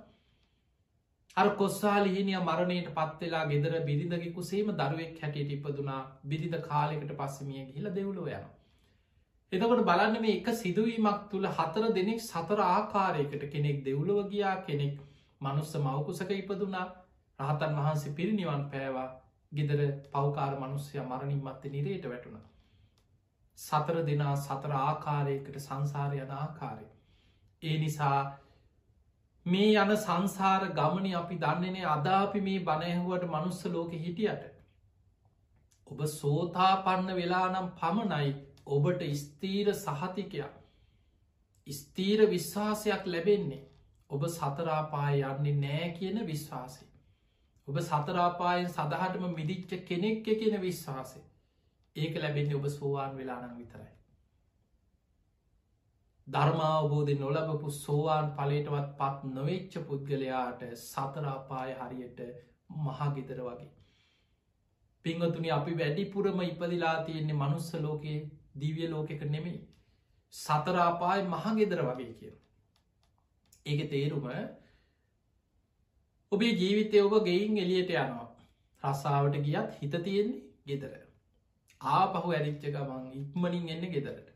අර කොස්සාලිහිනිය මරණයට පත්වෙලා ගෙදර බිරිඳගි කුසේම දරුවෙක් හැටියට ඉපදුනා. බිරිඳ කාලෙකට පස්සමිය ගිහිල දෙව්ලෝ යනවා. එතකොට බලන්න මේ එක සිදුවීමක් තුළ හතර දෙනෙක් සතර ආකාරයකට කෙනෙක් දෙව්ලොව ගියා කෙනෙක් මනුස්ස මවකුසක ඉපදුනා. රහතන් වහන්සේ පිරිනිවන් පෑවා. ගෙදර පවකාර මනුස්්‍යය මරණින් මත්තේ නිරේට වැටුණ. සතර දෙනා සතර ආකාරයකට සංසාරයන ආකාරය. ඒ නිසා මේ යන සංසාර ගමනි අපි දන්නේනේ අදාපි මේ බණයහුවට මනුස්ස ලෝක හිටියට. ඔබ සෝතාපන්න වෙලා නම් පමණයි ඔබට ස්තීර සහතිකයක් ස්තීර විශ්වාසයක් ලැබෙන්නේ ඔබ සතරාපාය යන්නේ නෑ කියන විශ්වාසය. ඔබ සතරාපායෙන් සදහටම මිදිච්ච කෙනෙක්ක කියෙන විශ්වාසය. ඒක ලැබෙන්නේ ඔබ සෝවාන් වෙලානං විතරයි. ධර්මාවබෝධ නොලබපු සෝවාන් පලේටවත් පත් නොවෙච්ච පුද්ගලයාට සතරාපාය හරියට මහගෙදර වගේ. පිංහතුනි අපි වැඩිපුරම ඉපදිලා තියෙන්නේ මනුස්ස ලෝකයේ දිවිය ලෝකෙක නෙමෙයි සතරාපාය මහගෙදර වගේ කියන. ඒක තේරුම ඔබේ ජීවිතය ඔබ ගෙයින් එලියට යනවා. රස්සාාවට ගියත් හිත තියෙන්නේ ගෙදර. ආපහු ඇරිච්ච ගමන් ඉක්මනින් එන්න ගෙදරට.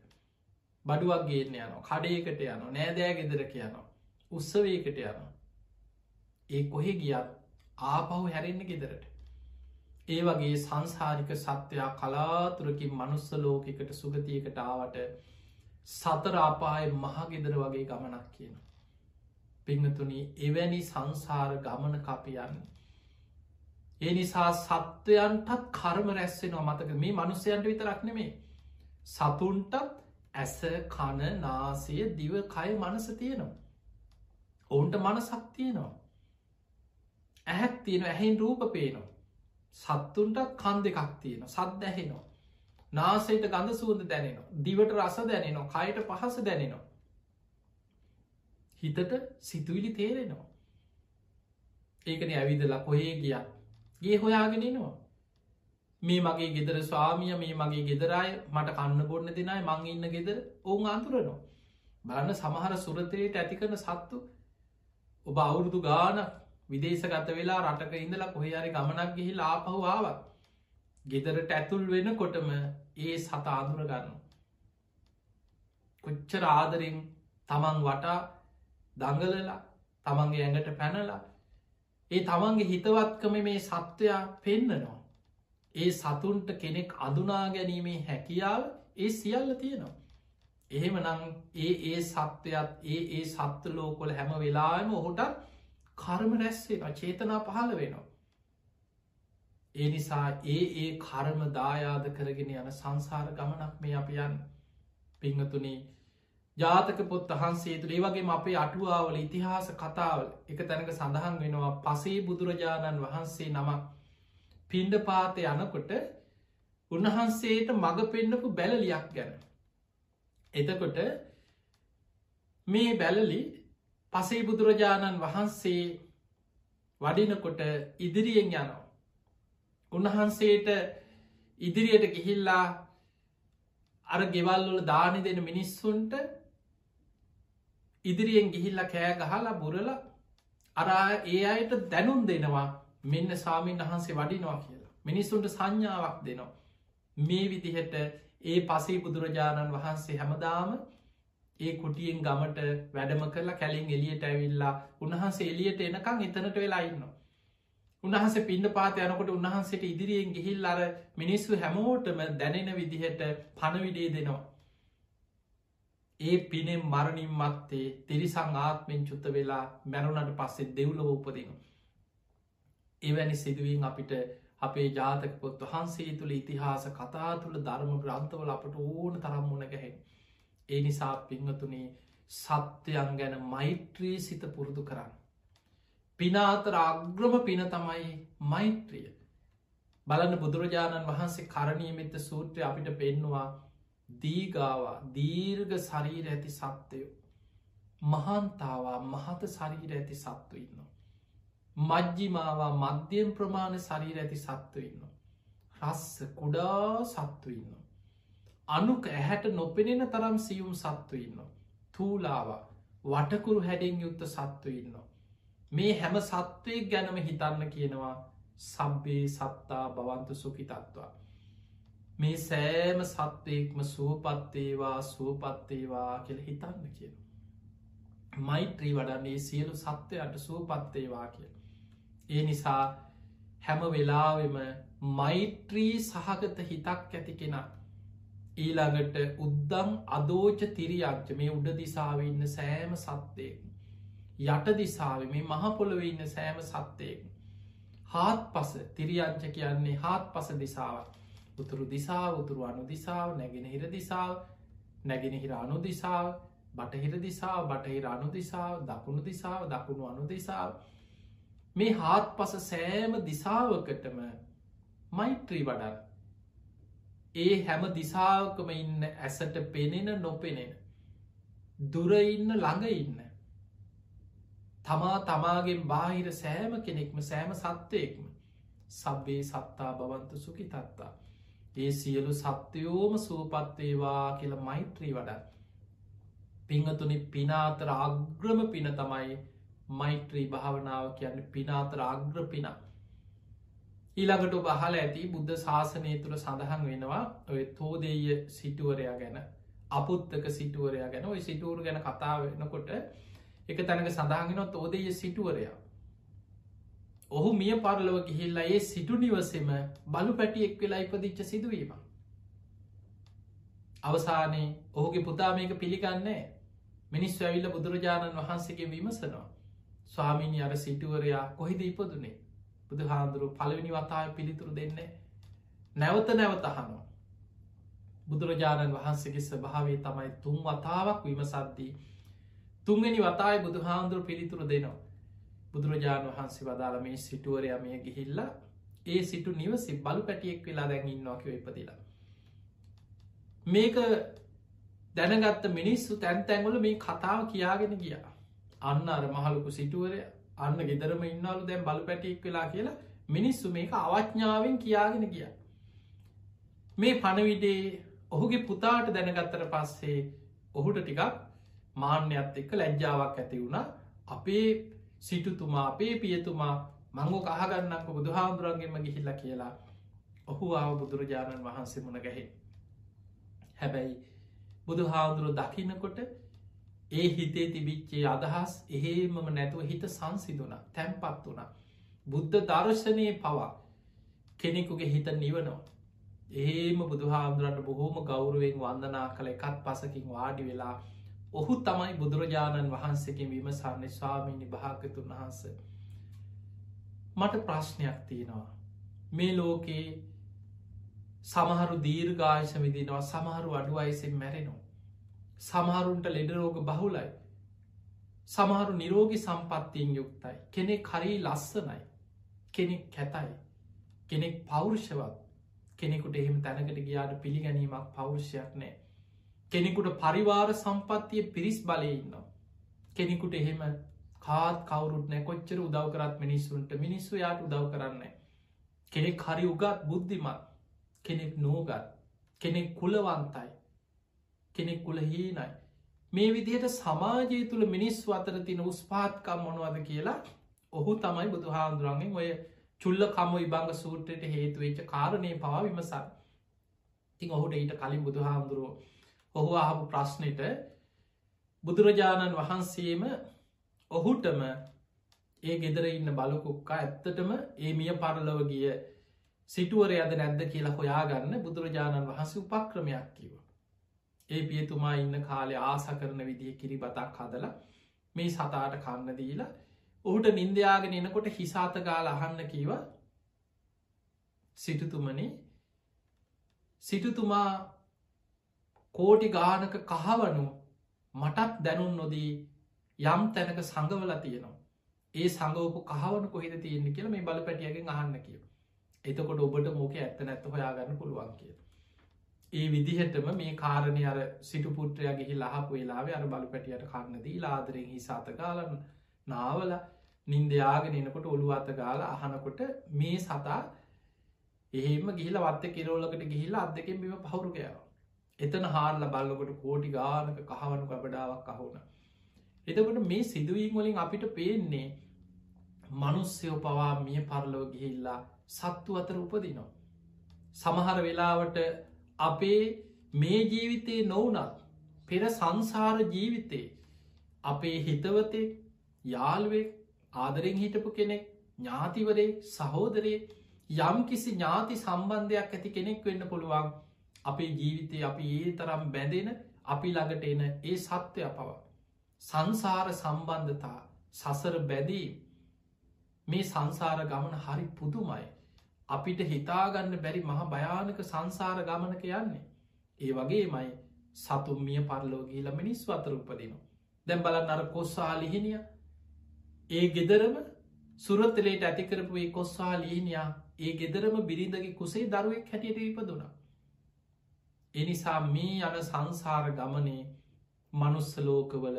බඩුවක් ගේන්න යනවා. කඩේකට යනවා. නෑදෑ ගෙදර කියනවා උත්සවයකට යනවා. ඒ කොහෙ ගියත් ආපහු හැරෙන්න්න ගෙදරට. ඒ වගේ සංසාරික සත්‍යයා කලාතුරකින් මනුස්ස ලෝකෙකට සුගතියකට ආවට සතරාපාය මහගෙදර වගේ ගමනක් කියන. පිංහතුනි එවැනි සංසාර ගමන කපියන්න. ඒ නිසා සත්වයන්ටත් කර්ම රැස්සෙනවා මතක මේ මනුස්සයන්ට විතරක් නෙමේ. සතුන්ටත් ඇස කණ නාසය දිව කය මනස තියෙනවා. ඔවුන්ට මනසක් තියෙනවා. ඇහැක් තියෙන ඇහෙන් රූප පේනවා. සත්තුන්ටත් කන් දෙකක් තියෙන සත් දැහෙනවා. නාසයට ගඳ සුවඳ දැනෙනවා. දිවට රස දැනෙනවා කයට පහස දැනෙනවා. හිතට සිතුවිලි තේරෙනවා. ඒකන ඇවිදලා කොහේ ගිය ගේ හොයාගෙනනවා. මේ මගේ ගෙදර ස්වාමිය මේ මගේ ගෙදරයි මට කන්න බොන්න දෙනයි මං ඉන්න ගෙදර ඔවුන් අන්තුරනවා. බලන්න සමහර සුරතරයට ඇති කරන සත්තු ඔබ අවුරුදු ගානක් විදේශගත වෙලා රටක ඉඳලා කොහයාරි ගමනක් ගිහි ආපහු ආවත් ගෙදරට ඇතුල් වෙන කොටම ඒ සත ආදුර ගන්න. කොච්චර ආදරෙන් තමන් වටා දංගලලා තමන්ගේ ඇඟට පැනලා ඒ තමන්ගේ හිතවත්කම මේ සත්වයා පෙන්නනවා. ඒ සතුන්ට කෙනෙක් අදුනා ගැනීමේ හැකියාව ඒ සියල්ල තියෙනවා. එහෙම නං ඒ ඒ සත්වයත් ඒ ඒ සත්තුලෝකොල හැම වෙලාම ඔහුට කර්ම රැස්වෙන චේතනා පහළ වෙනවා. ඒ නිසා ඒ ඒ කර්ම දායාද කරගෙන යන සංසාර ගමනක් මේ අප යන් පිංහතුනේ ජාතක පොත් වහන්සේ තුළේ වගේ අපේ අටුවාවල ඉතිහාස කතාවල එක තැනක සඳහන් වෙනවා පසේ බුදුරජාණන් වහන්සේ නමක් පින්ඩ පාතය යනකොට උන්වහන්සේට මඟ පෙන්න්නපු බැලලියක් ගැන. එතකොට මේ බැලලි පසේ බුදුරජාණන් වහන්සේ වඩිනකොට ඉදිරියෙන් යනවා. උන්වහන්සේට ඉදිරියට ගිහිල්ලා අර ගෙවල්වල දානි දෙන මිනිස්සුන්ට ඉදිරියෙන් ගිහිල්ල කෑ ගහලා බුරල අරා ඒ අයට දැනුම් දෙනවා මෙන්න සාමීන් වහන්සේ වඩිනවා කියලා. මිනිස්සුන්ට සංඥාවක් දෙනවා. මේ විදිහට ඒ පසේ බුදුරජාණන් වහන්සේ හැමදාම ඒ කුටියෙන් ගමට වැඩම කරලා කැලින් එලියට ඇවිල්ලා උන්හන්සේ එලියට එනකං එතනට වෙලා ඉන්න. උන්හන්ස පින්ඩ පාත යනකොට උන්හන්සේට ඉදිරියෙන් ගිහිල් අර මිනිස්සු හැමෝටම දැනෙන විදිහට පණවිඩේ දෙනවා. ඒ පිනෙන් මරණින් මත්තේ තිරිසං ආත්මෙන් චුත්ත වෙලා මැරුණට පස්සේ දෙව්ලව උපදින. එවැනි සිදුවීන් අපිට අපේ ජාතක පොත් වහන්සේ තුළ ඉතිහාස කතා තුළ ධර්ම ග්‍රන්ථවල අපට ඕන තරම් මුණ ගැහෙන්. ඒ නිසා පිංහතුනේ සත්‍යයන් ගැන මෛත්‍රී සිත පුරුදු කරන්න. පිනාතර අග්‍රම පින තමයි මෛත්‍රිය. බලන්න බුදුරජාණන් වහන්සේ කරණීමෙත්ත සූත්‍රය අපිට පෙන්නවා දීගාවා දීර්ග ශරීර ඇති සත්වයෝ. මහන්තාවා මහත ශරීර ඇති සත්තු ඉන්න. මජ්ජිමාවා මධ්‍යයෙන් ප්‍රමාණ ශරීර ඇති සත්ව ඉන්න. රස්ස කුඩා සත්තු ඉන්න. අනුක ඇහැට නොපෙනෙන තරම් සියුම් සත්තු ඉන්න. තූලාවා වටකුරු හැඩෙන් යුත්ත සත්තු ඉන්න. මේ හැම සත්වයක් ගැනම හිතන්න කියනවා සබ්බේ සත්තා බවන්තු සුකිතත්වා. මේ සෑම සත්වයෙක්ම සුවපත්තේවා සුවපත්තේවා කියල හිතන්න කියන. මෛත්‍රී වඩන්නේ සියලු සත්වයට සුවපත්තේවා කියල. ඒ නිසා හැම වෙලාවෙම මෛත්‍රී සහගත හිතක් ඇති කෙනා ඊළඟට උද්දම් අදෝච තිරියක්ජ මේ උඩ දිසාවන්න සෑම සත්වයෙක් යට දිසාව මේ මහපොළොව ඉන්න සෑම සත්වයෙක් හාත් පස තිරියංච කියන්නේ හාත් පස දිසාව උතුරු දිසා උතුරු අනු දිසාව නැගෙනහිර දිසාව නැගෙනහිර අනු දිසාව බටහිර දිසාාව බටහිර අනු දිසාාව දකුණු දිසාාව දකුණු අනු දිසාාව මේ හාත් පස සෑම දිසාවකටම මෛත්‍රී වඩන් ඒ හැම දිසාවකම ඉන්න ඇසට පෙනෙන නොපෙනෙන දුරඉන්න ළඟ ඉන්න තමා තමාගෙන් බාහිර සෑම කෙනෙක්ම සෑම සත්වයෙක්ම සබ්බේ සත්තා බවන්ත සුකි තත්තා ඒ සියලු සත්‍යයෝම සූපත්වේවා කියල මෛත්‍රී වඩ පිංහතුනි පිනාතර අග්‍රම පින තමයි මෛත්‍රී භාවනාව කියන්න පිනාතර අග්‍ර පින. ඊළඟට බහල ඇති බුද්ධ ශාසනය තුළ සඳහන් වෙනවා ඔය තෝදේය සිටුවරයා ගැන අපුත්තක සිටුවරයා ගැන. ඔය සිටුවර ගැන කතා වෙනකොට එක තැනක සඳහන්ගෙන තෝදේය සිටුවරයා. ඔහු මිය පරලව ගිහිල්ලා ඒ සිටු නිවසෙම බලු පැටි එක් වෙලා ඉපදිච්ච සිදුවීම. අවසානයේ ඔහුගේ පුතා මේක පිළිගන්නේ මිනිස් ඇවිල්ල බුදුරජාණන් වහන්සේගේ විමසනවා. ස්වාමීනි අර සිටුවරයා කොහිද ඉපදුනේ? බුදු හාන්දුරු පළවෙනි වතාය පිළිතුරු දෙන්නේ නැවත නැවතහනවා බුදුරජාණන් වහන්සේගේ ස්භාවේ තමයි තුන් වතාවක් විමසද්දී තුන්ගනි වතායි බුදු හාන්දුරු පිළිතුරු දෙනවා. බුදුරජාණන් වහන්සේ වදාළ මේ සිටුවරයා මේ ගිහිල්ලා ඒ සිටු නිවසි බලු පැටියෙක් වෙලා දැඟින්නවාකිව ඉපදිලා. මේක දැනගත්ත මිනිස්සු තැන්තැන්වල මේ කතාව කියාගෙන ගියා. අන්න අර මහලුකු සිටුවරය අන්න ගෙදරම ඉන්නලු දැන් බලු පැටියෙක් වෙලා කියලා මිනිස්සු මේක අවඥ්ඥාවෙන් කියාගෙන ගිය. මේ පණවිඩේ ඔහුගේ පුතාට දැනගත්තර පස්සේ ඔහුට ටිකක් මාන්‍යත් එක්ක ලැජ්ජාවක් ඇති වුණ. අපේ සිටුතුමා අපේ පියතුමා මංගෝ කහගන්නක බුදුහාමුදුරන්ගෙන්ම ගිහිල්ල කියලා ඔහු ආව බුදුරජාණන් වහන්සේ මුණ ගැහෙ. හැබැයි බුදුහාමුදුරුව දකිනකොට ඒ හිතේ තිබිච්චේ අදහස් එහෙමම නැතුව හිත සංසිදුන තැන්පත් වුණ. බුද්ධ දර්ශනය පවා කෙනෙකුගේ හිත නිවනවා. ඒම බුදුහාමුදුරන්ට බොහෝම ගෞරුවෙන් වන්දනා කළ. එකත් පසකින් වාඩි වෙලා ඔහු තමයි බුදුරජාණන් වහන්සේකින් විමසන්නේ ස්වාමීනි භාගතුන් වහන්ස. මට ප්‍රශ්නයක් තියෙනවා. මේ ලෝකයේ සමහරු දීර්ඝායශ විදිනවා සමහරු අඩු අයිසෙන් මැරෙනවා. සමහරුන්ට ලෙඩරෝග බහුලයි. සමහරු නිරෝගි සම්පත්තියෙන් යුක්තයි. කෙනෙක් කරී ලස්සනයි. කෙනෙක් කැතයි. කෙනෙක් පෞරුෂවත්. කෙනෙකුට එහෙම තැනකට ගියාට පිළිගැනීමක් පෞරුෂයක් නෑ. කෙනෙකුට පරිවාර සම්පත්තිය පිරිස් බලයඉන්න කෙනෙකුට එහෙම කාත් කවරුත් නෑ කොච්චර උදව් කරත් මිනිස්සුන්ට. මිනිස්සු යාට උදව් කරන්න කෙනෙක් හරි උගත් බුද්ධිමත්. කෙනෙක් නෝගත්. කෙනෙක් කුලවන්තයි. කෙනෙක් කුල හීනයි. මේ විදිහට සමාජය තුළ මිනිස්සු අතර තින උස්පාත්කම් මොනවද කියලා ඔහු තමයි බුදු හාන්දුරන්ගෙන් ඔය චුල්ල කම ඉබංග සූට්‍රයට හේතුවෙච්ච කාරණය පවා විමසන් තින් ඔහුට ඊට කලින් බුදු හාමුදුරුව ඔහු අහපු ප්‍රශ්නයට බුදුරජාණන් වහන්සේම ඔහුටම ඒ ගෙදර ඉන්න බලකුක්කා ඇත්තටම ඒ මිය පරලව ගිය සිටුවර අද නැද්ද කියලා හොයාගන්න බුදුරජාණන් වහන්සේ උපක්‍රමයක් කිව ඒ පියතුමා ඉන්න කාලේ ආස කරන විදිහ කිරි බතක් හදල මේ සතාට කන්න දීලා ඔහුට නින්දයාගෙන එනකොට හිසාත ගාල අහන්න කීව සිටුතුමනේ. සිටුතුමා කෝටි ගානක කහවනු මටත් දැනුන් නොදී යම් තැනක සඟවල තියෙනවා. ඒ සඟවපු කහවන කොහෙද තියෙන්නේ කියල මේ බල පැටියගෙන් අහන්න කියව එතකොට ඔබට මෝක ඇත්ත නැත්ත හොයාගන්න පුළුවන් කිය ඒ විදිහටම මේ කාරණය අර සිටු පුට්‍රය ගිහි ලහපු වෙලාවේ අර බලු පැටියට කන්නදී ලාදරෙන් හිසාත කාලන්න නාවල නින්දයාගෙන එනකොට ඔළු අත ගාල අහනකොට මේ සතා එහෙම ගිහිල වත්ත කිරෝලකට ගිහිල්ලා අදකෙන් බිම පහුරු ගෑව. එතන හාරල බල්ලකොට කෝටි ගානක කහවනු කබඩාවක් අහුන. එතකොට මේ සිදුවීම් වලින් අපිට පේන්නේ මනුස්්‍යයෝ පවා මිය පරලෝ ගිහිල්ලා සත්තු අතර උපදිනවා. සමහර වෙලාවට අපේ මේ ජීවිතයේ නොවනත් පෙර සංසාර ජීවිතේ අපේ හිතවතේ යාල්ුවෙක් ආදරෙන් හිටපු කෙනෙක් ඥාතිවරේ සහෝදරේ යම් කිසි ඥාති සම්බන්ධයක් ඇති කෙනෙක් වෙන්න පුළුවන් අපේ ජීවිතය අපි ඒ තරම් බැඳෙන අපි ළඟට එන ඒ සත්‍යය පවා. සංසාර සම්බන්ධතා සසර බැදී මේ සංසාර ගමන හරි පුදුමයි. අපිට හිතාගන්න බැරි මහ භයානක සංසාර ගමනක යන්නේ. ඒ වගේ මයි සතුම් මිය පරලෝගීල මිනිස් වතර උපදිනවා. දැම් බලන්න අර කොස්සා ලිහිනිය ඒ ගෙදරම සුරත්තලේට ඇතිකරපු ඒ කොස්සා ලිහිනියා ඒ ගෙදරම බිරිඳගේ කුසේ දරුවෙක් හැටියට ඉපදුනා. එනිසා මේ යන සංසාර ගමනේ මනුස්ස ලෝකවල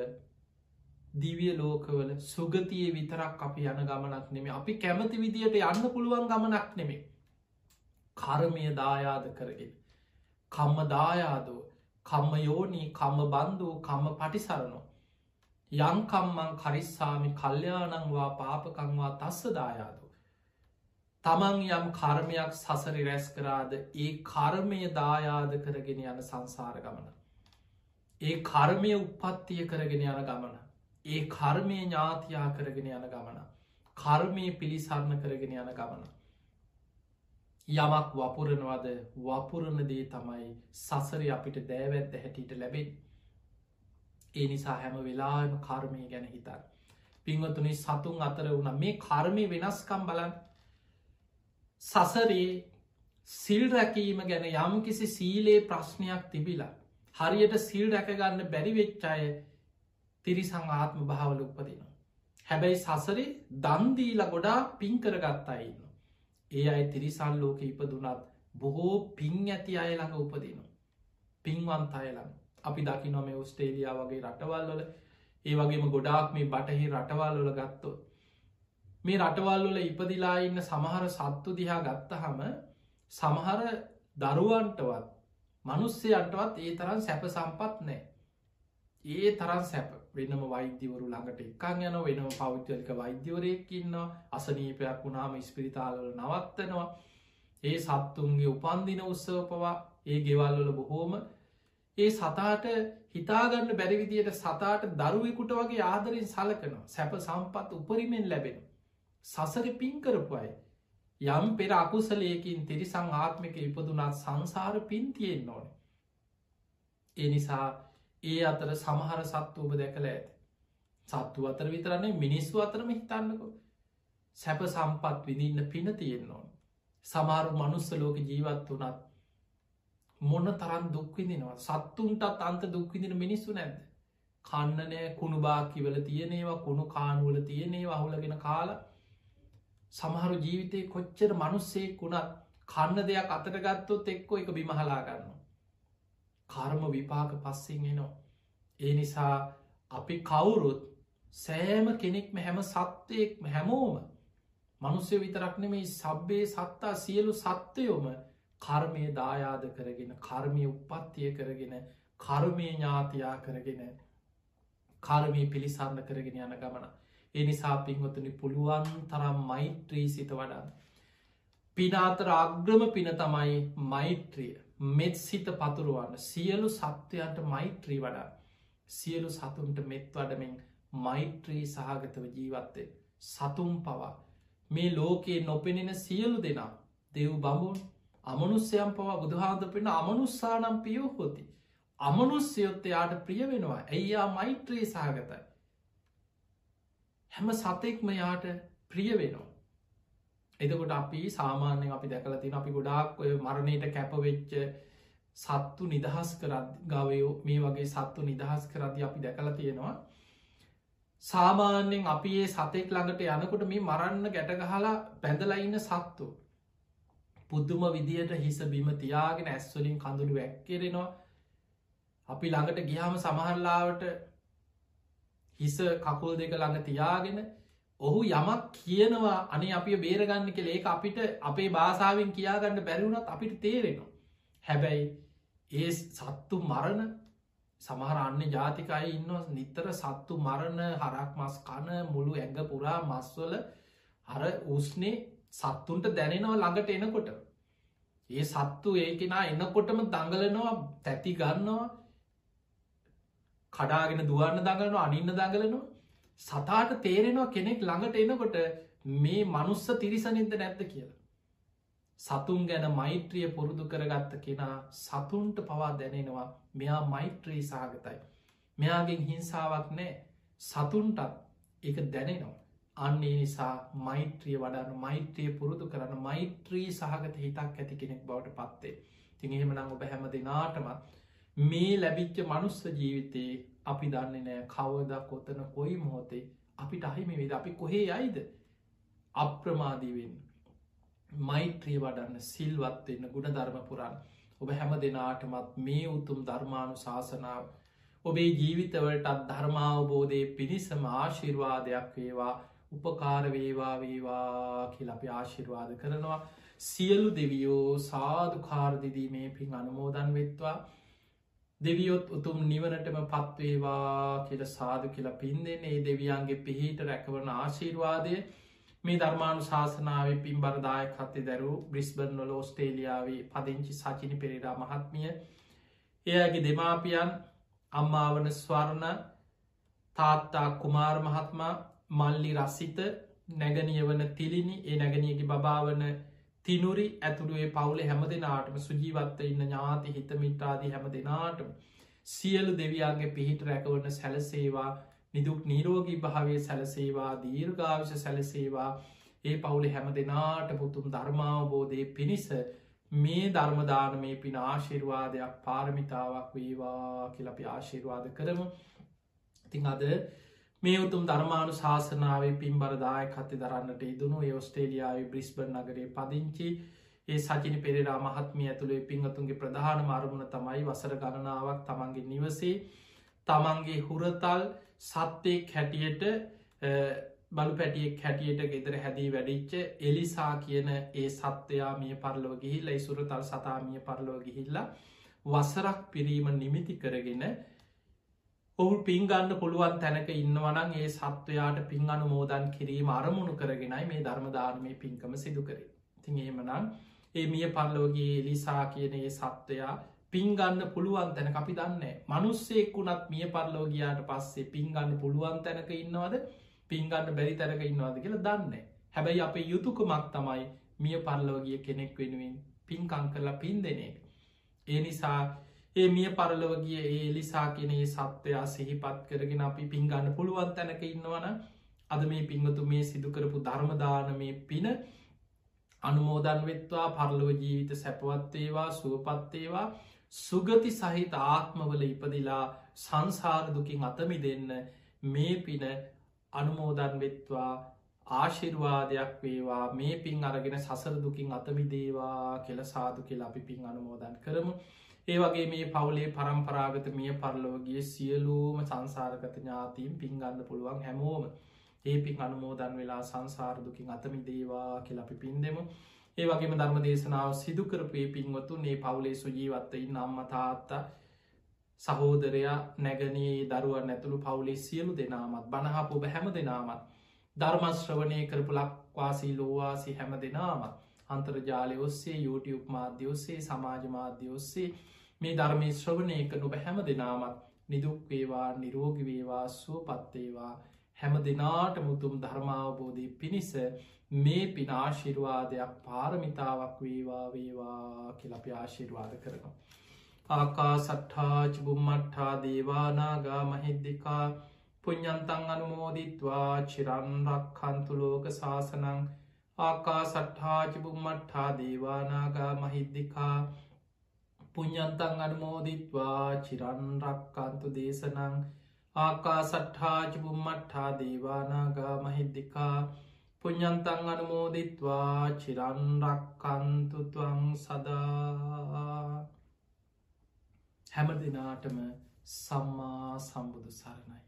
දිවිය ලෝකවල සුගතිය විතරක් අපි යන ගමනක් නෙමේ අපි කැමති විදියට යන්න පුළුවන් ගමනක් නෙමේ කරමය දායාද කරගෙන. කම්ම දායාදෝ කම්ම යෝනී කම්ම බන්ධූ කම්ම පටිසරනෝ යංකම්මං කරිස්සාමි කල්්‍යයානංවා පාපකංවා තස්ස දායාදෝ. තමන් යම් කර්මයක් සසරි රැස් කරාද ඒ කර්මය දායාද කරගෙන යන සංසාර ගමන. ඒ කර්මය උපත්තිය කරගෙන යන ගමන. ඒ කර්මය ඥාතියා කරගෙන යන ගමන. කර්මය පිළිසරණ කරගෙන යන ගමන. යමක් වපුරනවද වපුරණ දේ තමයි සසරි අපිට දෑවැත්ත හැටියට ලැබෙන්. ඒ නිසා හැම වෙලාම කර්මය ගැන හිතර. පිංවතුනි සතුන් අතර වුණ මේ කර්මය වෙනස්කම් බලන්න සසරේ සිල් රැකීම ගැන යම් කිසි සීලේ ප්‍රශ්නයක් තිබිලා හරියට සිල් රැකගන්න බැරිවෙච්චාය තිරිසං ආත්ම භාවල උපදිනවා. හැබැයි සසරේ දන්දීලා ගොඩා පින් කරගත්තාඉන්න. ඒ අයි තිරිසල් ලෝක ඉපදුනත් බොහෝ පින් ඇති අය ළඟ උපදිනවා. පින්වන්ත අයලම් අපි දකි නොම ඔස්ටේලියා වගේ රටවල්වල ඒ වගේම ගොඩාක් මේ බටහි රටවල්වල ගත්තොත් මේ රටවල්වල ඉපදිලා ඉන්න සමහර සත්තු දිහා ගත්තහම සමහර දරුවන්ටවත් මනුස්සයන්ටවත් ඒ තරන් සැප සම්පත් නෑ ඒ තරන් සැප. වෙනම වෛද්‍යවරු ළඟට එක්කං යන වෙනම පෞද්ගලික වෛද්‍යවරයක්කින්න අසනීපයක් වුණාම ස්පිරිතාලල නවත්තනවා. ඒ සත්තුන්ගේ උපන්දින උත්සව පවා ඒ ගෙවල්වල බොහෝම ඒ සතාට හිතාගන්න බැරිවිදියට සතාට දරුවෙකුට වගේ ආදරින් සලකනවා. සැප සම්පත් උපරිමෙන් ලැබෙන සසර පින් කරපු අය. යම් පෙර අකුසලයකින් තිරිසං ආත්මික ඉපදුනත් සංසාර පින් තියෙන් ඕන. ඒ නිසා ඒ අතර සමහර සත්තු ඔබ දැකළ ඇත. සත්තු අතර විතරන්නේ මිනිස්සු අතරම හිතන්නකො. සැප සම්පත් විදින්න පින තියෙන් ඕන. සමාරු මනුස්ස ලෝක ජීවත් වනත් මොන්න තරන් දුක්විදිනවා සත්තුන්ටත් අන්ත දුක්විදින මිනිස්සු නැද්ද? කන්නනෑ කුණු බාකිවල තියනේවා කුණු කානුවල තියනේ වහුලගෙන කාලා සමහරු ජීවිතය කොච්චර මනුස්සෙක් වුණත් කන්න දෙයක් අතට ගත්තොත් එක්කෝ එක බිමහලාගන්න. කර්ම විපාක පස්සෙන් එනවා. ඒ නිසා අපි කවුරුත් සෑම කෙනෙක්ම හැම සත්වයෙක්ම හැමෝම මනුස්්‍ය විතරක්න මේ සබ්බේ සත්තා සියලු සත්වයෝම කර්මය දායාද කරගෙන කර්මය උපත්තිය කරගෙන කර්මය ඥාතියා කරගෙන කර්මය පිළිසන්න කරගෙන යන ගමන එනිසා පින්වතුනි පුළුවන් තරම් මෛත්‍රී සිත වඩාන්න. පිනාතර අග්‍රම පින තමයි මෛත්‍රිය. මෙත් සිත පතුරුවන්න. සියලු සත්වයන්ට මෛත්‍රී වඩා සියලු සතුන්ට මෙත් වඩමින් මෛත්‍රී සහගතව ජීවත්තේ සතුම් පවා. මේ ලෝකයේ නොපෙනෙන සියලු දෙනා දෙව් බමුන් අමනුස්්‍යයම් පවා බුදුහාද පෙන අමනුස්සානම් පියෝ හොති. අමනුස්්‍යයොත් එයාට ප්‍රිය වෙනවා. ඇයියා මෛත්‍රී සහගතයි? හැම සතෙක්ම යාට ප්‍රිය වෙනවා. එතකොට අපි සාමාන්‍යෙන් අපි දැකල තින අපි ගොඩාක් ඔය මරණයට කැපවෙච්ච සත්තු නිදහස් කරත් ගවයෝ මේ වගේ සත්තු නිදහස් කරදි අපි දැකල තියෙනවා. සාමාන්‍යෙන් අපි ඒ සතෙක් ළඟට යනකොට මේ මරන්න ගැටගහලා පැඳලඉන්න සත්තු පුද්දුම විදියට හිස බිම තියාගෙන ඇස්වලින් කඳුළු වැැක්කෙරෙනවා. අපි ළඟට ගිහාම සමහරලාවට හිස කකුල් දෙක ළඟ තියාගෙන ඔහු යමක් කියනවා අනේ අපි බේරගන්න කෙ ඒක අපිට අපේ බාසාාවෙන් කියාගන්න බැරිවුණත් අපිට තේරෙනවා. හැබැයි ඒ සත්තු මරණ සමහරන්න ජාතිකයි ඉන්න නිතර සත්තු මරණ හරක් මස් කන මුළු ඇඟ පුරා මස්වල හර උස්නේ සත්තුන්ට දැනෙනවා ළඟට එනකොට. ඒ සත්තු ඒකෙනා එන්නකොටම දඟලනවා තැති ගන්නවා කඩාගෙන දුවන්න දඟලන අනින්න දඟලනවා සතාට තේරෙනවා කෙනෙක් ළඟට එනකොට මේ මනුස්ස තිරිසනින්ද නැත්ත කියලා. සතුන් ගැන මෛත්‍රිය පුරුදු කරගත්ත කෙනා සතුන්ට පවා දැනෙනවා මෙයා මෛත්‍රී සහගතයි. මෙයාගෙන් හිංසාවක් නෑ සතුන්ටත් එක දැනෙනවා. අන්නේ නිසා මෛත්‍රිය වඩන්න මෛත්‍රිය පුරුදු කරන්න මෛත්‍රී සහගත හිතක් ඇති කෙනෙක් බවට පත්තේ. තින් එහෙමනං ඔබ හැම දෙනාටමත් මේ ලැබිච්ච මනුස්ස ජීවිතයේ අපි දන්නේ නෑ කවද කොතන කොයි මොහොතේ අපිට අහිමි විද අපි කොහේ අයිද අප්‍රමාදීවෙන් මෛත්‍රී වඩන්න සිල්වත්වෙන්න ගුණ ධර්ම පුරන් ඔබ හැම දෙනාටමත් මේ උතුම් ධර්මානු ශාසනාව ඔබේ ජීවිතවලටත් ධර්මාවබෝධය පිණිසම ආශිර්වාදයක් වේවා උපකාරවේවා වේවා කියල අපි ආශිර්වාද කරනවා. සියලු දෙවියෝ සාධකාරදිදී මේ පින් අනුමෝදන් වෙත්වා. දෙවියොත් උතුම් නිවනටම පත්වේවා කියල සාදු කියලා පින්දෙන් ඒ දෙවියන්ගේ පිහිට රැකවන ආශීර්වාදය. මේ ධර්මාණු ශාසනාව පින් බරදාය කත්තේ දැරු බ්‍රිස්බර්න් නොල ෝස්ටේලියාවේ පදිංචි සචිනි පෙරේරා මහත්මිය එයගේ දෙමාපියන් අම්මාවන ස්වර්ණ තාත්තා කුමාර මහත්මා මල්ලි රස්සිත නැගනිය වන තිලිනි ඒ නැගනියගේ බාවන තිනුරි ඇතුළුවේ පවුලේ හැම දෙනාටම සුජීවත්ත ඉන්න ඥාති හිතමිටාදී හැම දෙනාටම සියලු දෙවියන්ගේ පිහිට රැකවන්න සැලසේවා නිදුක් නීරෝගී භාවය සැලසේවා දීර්ගාවිශ සැලසේවා. ඒ පවුලේ හැම දෙනාට පුතුම් ධර්මාවබෝධය පිණිස මේ ධර්මදාන මේ පින ආශිර්වාදයක් පාරමිතාවක් වේවා කියලපි ආශිර්වාද කරමු. ඉතිං අද මේ උතුම් ධර්මාණු ශාසනාවේ පින් බරදාය කති දරන්නට ඉදුණු ඔස්ටේලියාවේ බ්‍රිස්බර් නගරේ පදිංචි ඒ සචිනි පෙරරා මහත්මිය ඇතුළේ පින්වතුන්ගේ ප්‍රධාන මාරමුණ තමයි වසර ගණනාවක් තමන්ගේ නිවසේ තමන්ගේ හුරතල් සත්‍යයෙක් හැටියට බලු පැටියෙක් හැටියට ගෙදර හැදී වැඩිච්ච එලිසා කියන ඒ සත්‍යයා මිය පරලෝ ගිහිල්ල ඉසුරතල් සතාමිය පරලෝ ගිහිල්ලා වසරක් පිරීම නිමිති කරගෙන ඔහු පින්ගන්න පුළුවන් තැනක ඉන්නවනන් ඒ සත්වයාට පින් අනු මෝදන් කිරීම අරමුණු කරගෙනයි මේ ධර්මධානමය පින්කම සිදු කරේ. තින් එහෙමනම් ඒ මිය පල්ලෝගේ එලිසා කියන ඒ සත්වයා පින්ගන්න පුළුවන් තැන අපි දන්න මනුස්සෙක්කුණත් මිය පරලෝගයාට පස්සේ පින්ගන්න පුළුවන් තැනක ඉන්නවද? පින්ගන්න බැරි තැනක ඉන්නවාද කියලා දන්න හැබැයි අපේ යුතුකුමක් තමයි මිය පරලෝගිය කෙනෙක් වෙනුවෙන් පින්කං කරලා පින් දෙනෙක් ඒ නිසා ඒ මිය පරලවගිය ඒ එලිසා කෙනේ සත්වයා සිහිපත් කරගෙන අපි පින්ගන්න පුළුවන් තැනක ඉන්නවන අද මේ පිංහතු මේ සිදුකරපු ධර්මදානමය පින අනුමෝදන් වෙත්වා පරලව ජීවිත සැපවත්තේවා සුවපත්තේවා සුගති සහිත ආත්මවල ඉපදිලා සංසාරදුකින් අතමි දෙන්න මේ පින අනුමෝදන් වෙත්වා ආශිර්වාදයක් වේවා මේ පින් අරගෙන සසර දුකින් අතමි දේවා කෙල සාදු කියලා අපි පින් අනුමෝදන් කරමු. ඒ වගේ මේ පවුලේ පරම්පරාගත මිය පරලෝගිය සියලූම සංසාරගත ඥාතීම් පින්ගන්න පුළුවන් හැමෝම. ඒ පින් අනුමෝදන් වෙලා සංසාරදුකින් අතමි දේවා කියලපි පින්දෙමු ඒ වගේම ධර්ම දේශනාව සිදුකරපේ පින්වතු ඒ පවුලේ සුජීවත්තයි නම්ම තාත්තා සහෝදරයා නැගනී දරුවන් ඇතුළු පවුලේ සියලු දෙනාමත් බණහපු බැහැම දෙනාමත් ධර්මශ්‍රවනය කරපු ලක්වාසී ලෝවාසි හැම දෙනාමත් අන්තර්ජාලය ඔස්සේ YouTube මාධ්‍ය ඔස්සේ සමාජ මාධ්‍ය ඔස්සේ මේ ධර්මය ශ්‍රවණය කනු බැහැම දෙනාමත් නිදුක්වේවා නිරෝගිවේවා සුවපත්තේවා හැම දෙනාට මුතුම් ධර්මාවබෝධය පිණිස මේ පිනාශිර්වාදයක් පාරමිතාවක් වේවා වේවා කියලපි ආශිර්වාද කරනවා. ආකා සට්ඨාච බුම්මට්ඨා දේවානාගා මහිද්දිකා පුඤ්ඥන්තන් අනුමෝදිත්වා. චිරන්රක් කන්තුලෝක ශාසනං ආකා සට්ඨාච බුම්මට්ඨා දේවානාගා මහිද්දිකා පුඤ්ඥන්තන් අනුමෝදිත්වා චිරන්රක්කන්තු දේශනං ආකා සට්ඨාච බුම්මට්ඨා දේවානාගා මහිද්දිකා පුඤ්ඥන්තන් අනුමෝදිත්වා චිරන්රක්කන්තුතුවං සදා හැම දෙනාටම සම්මා සම්බුදු සරණයි.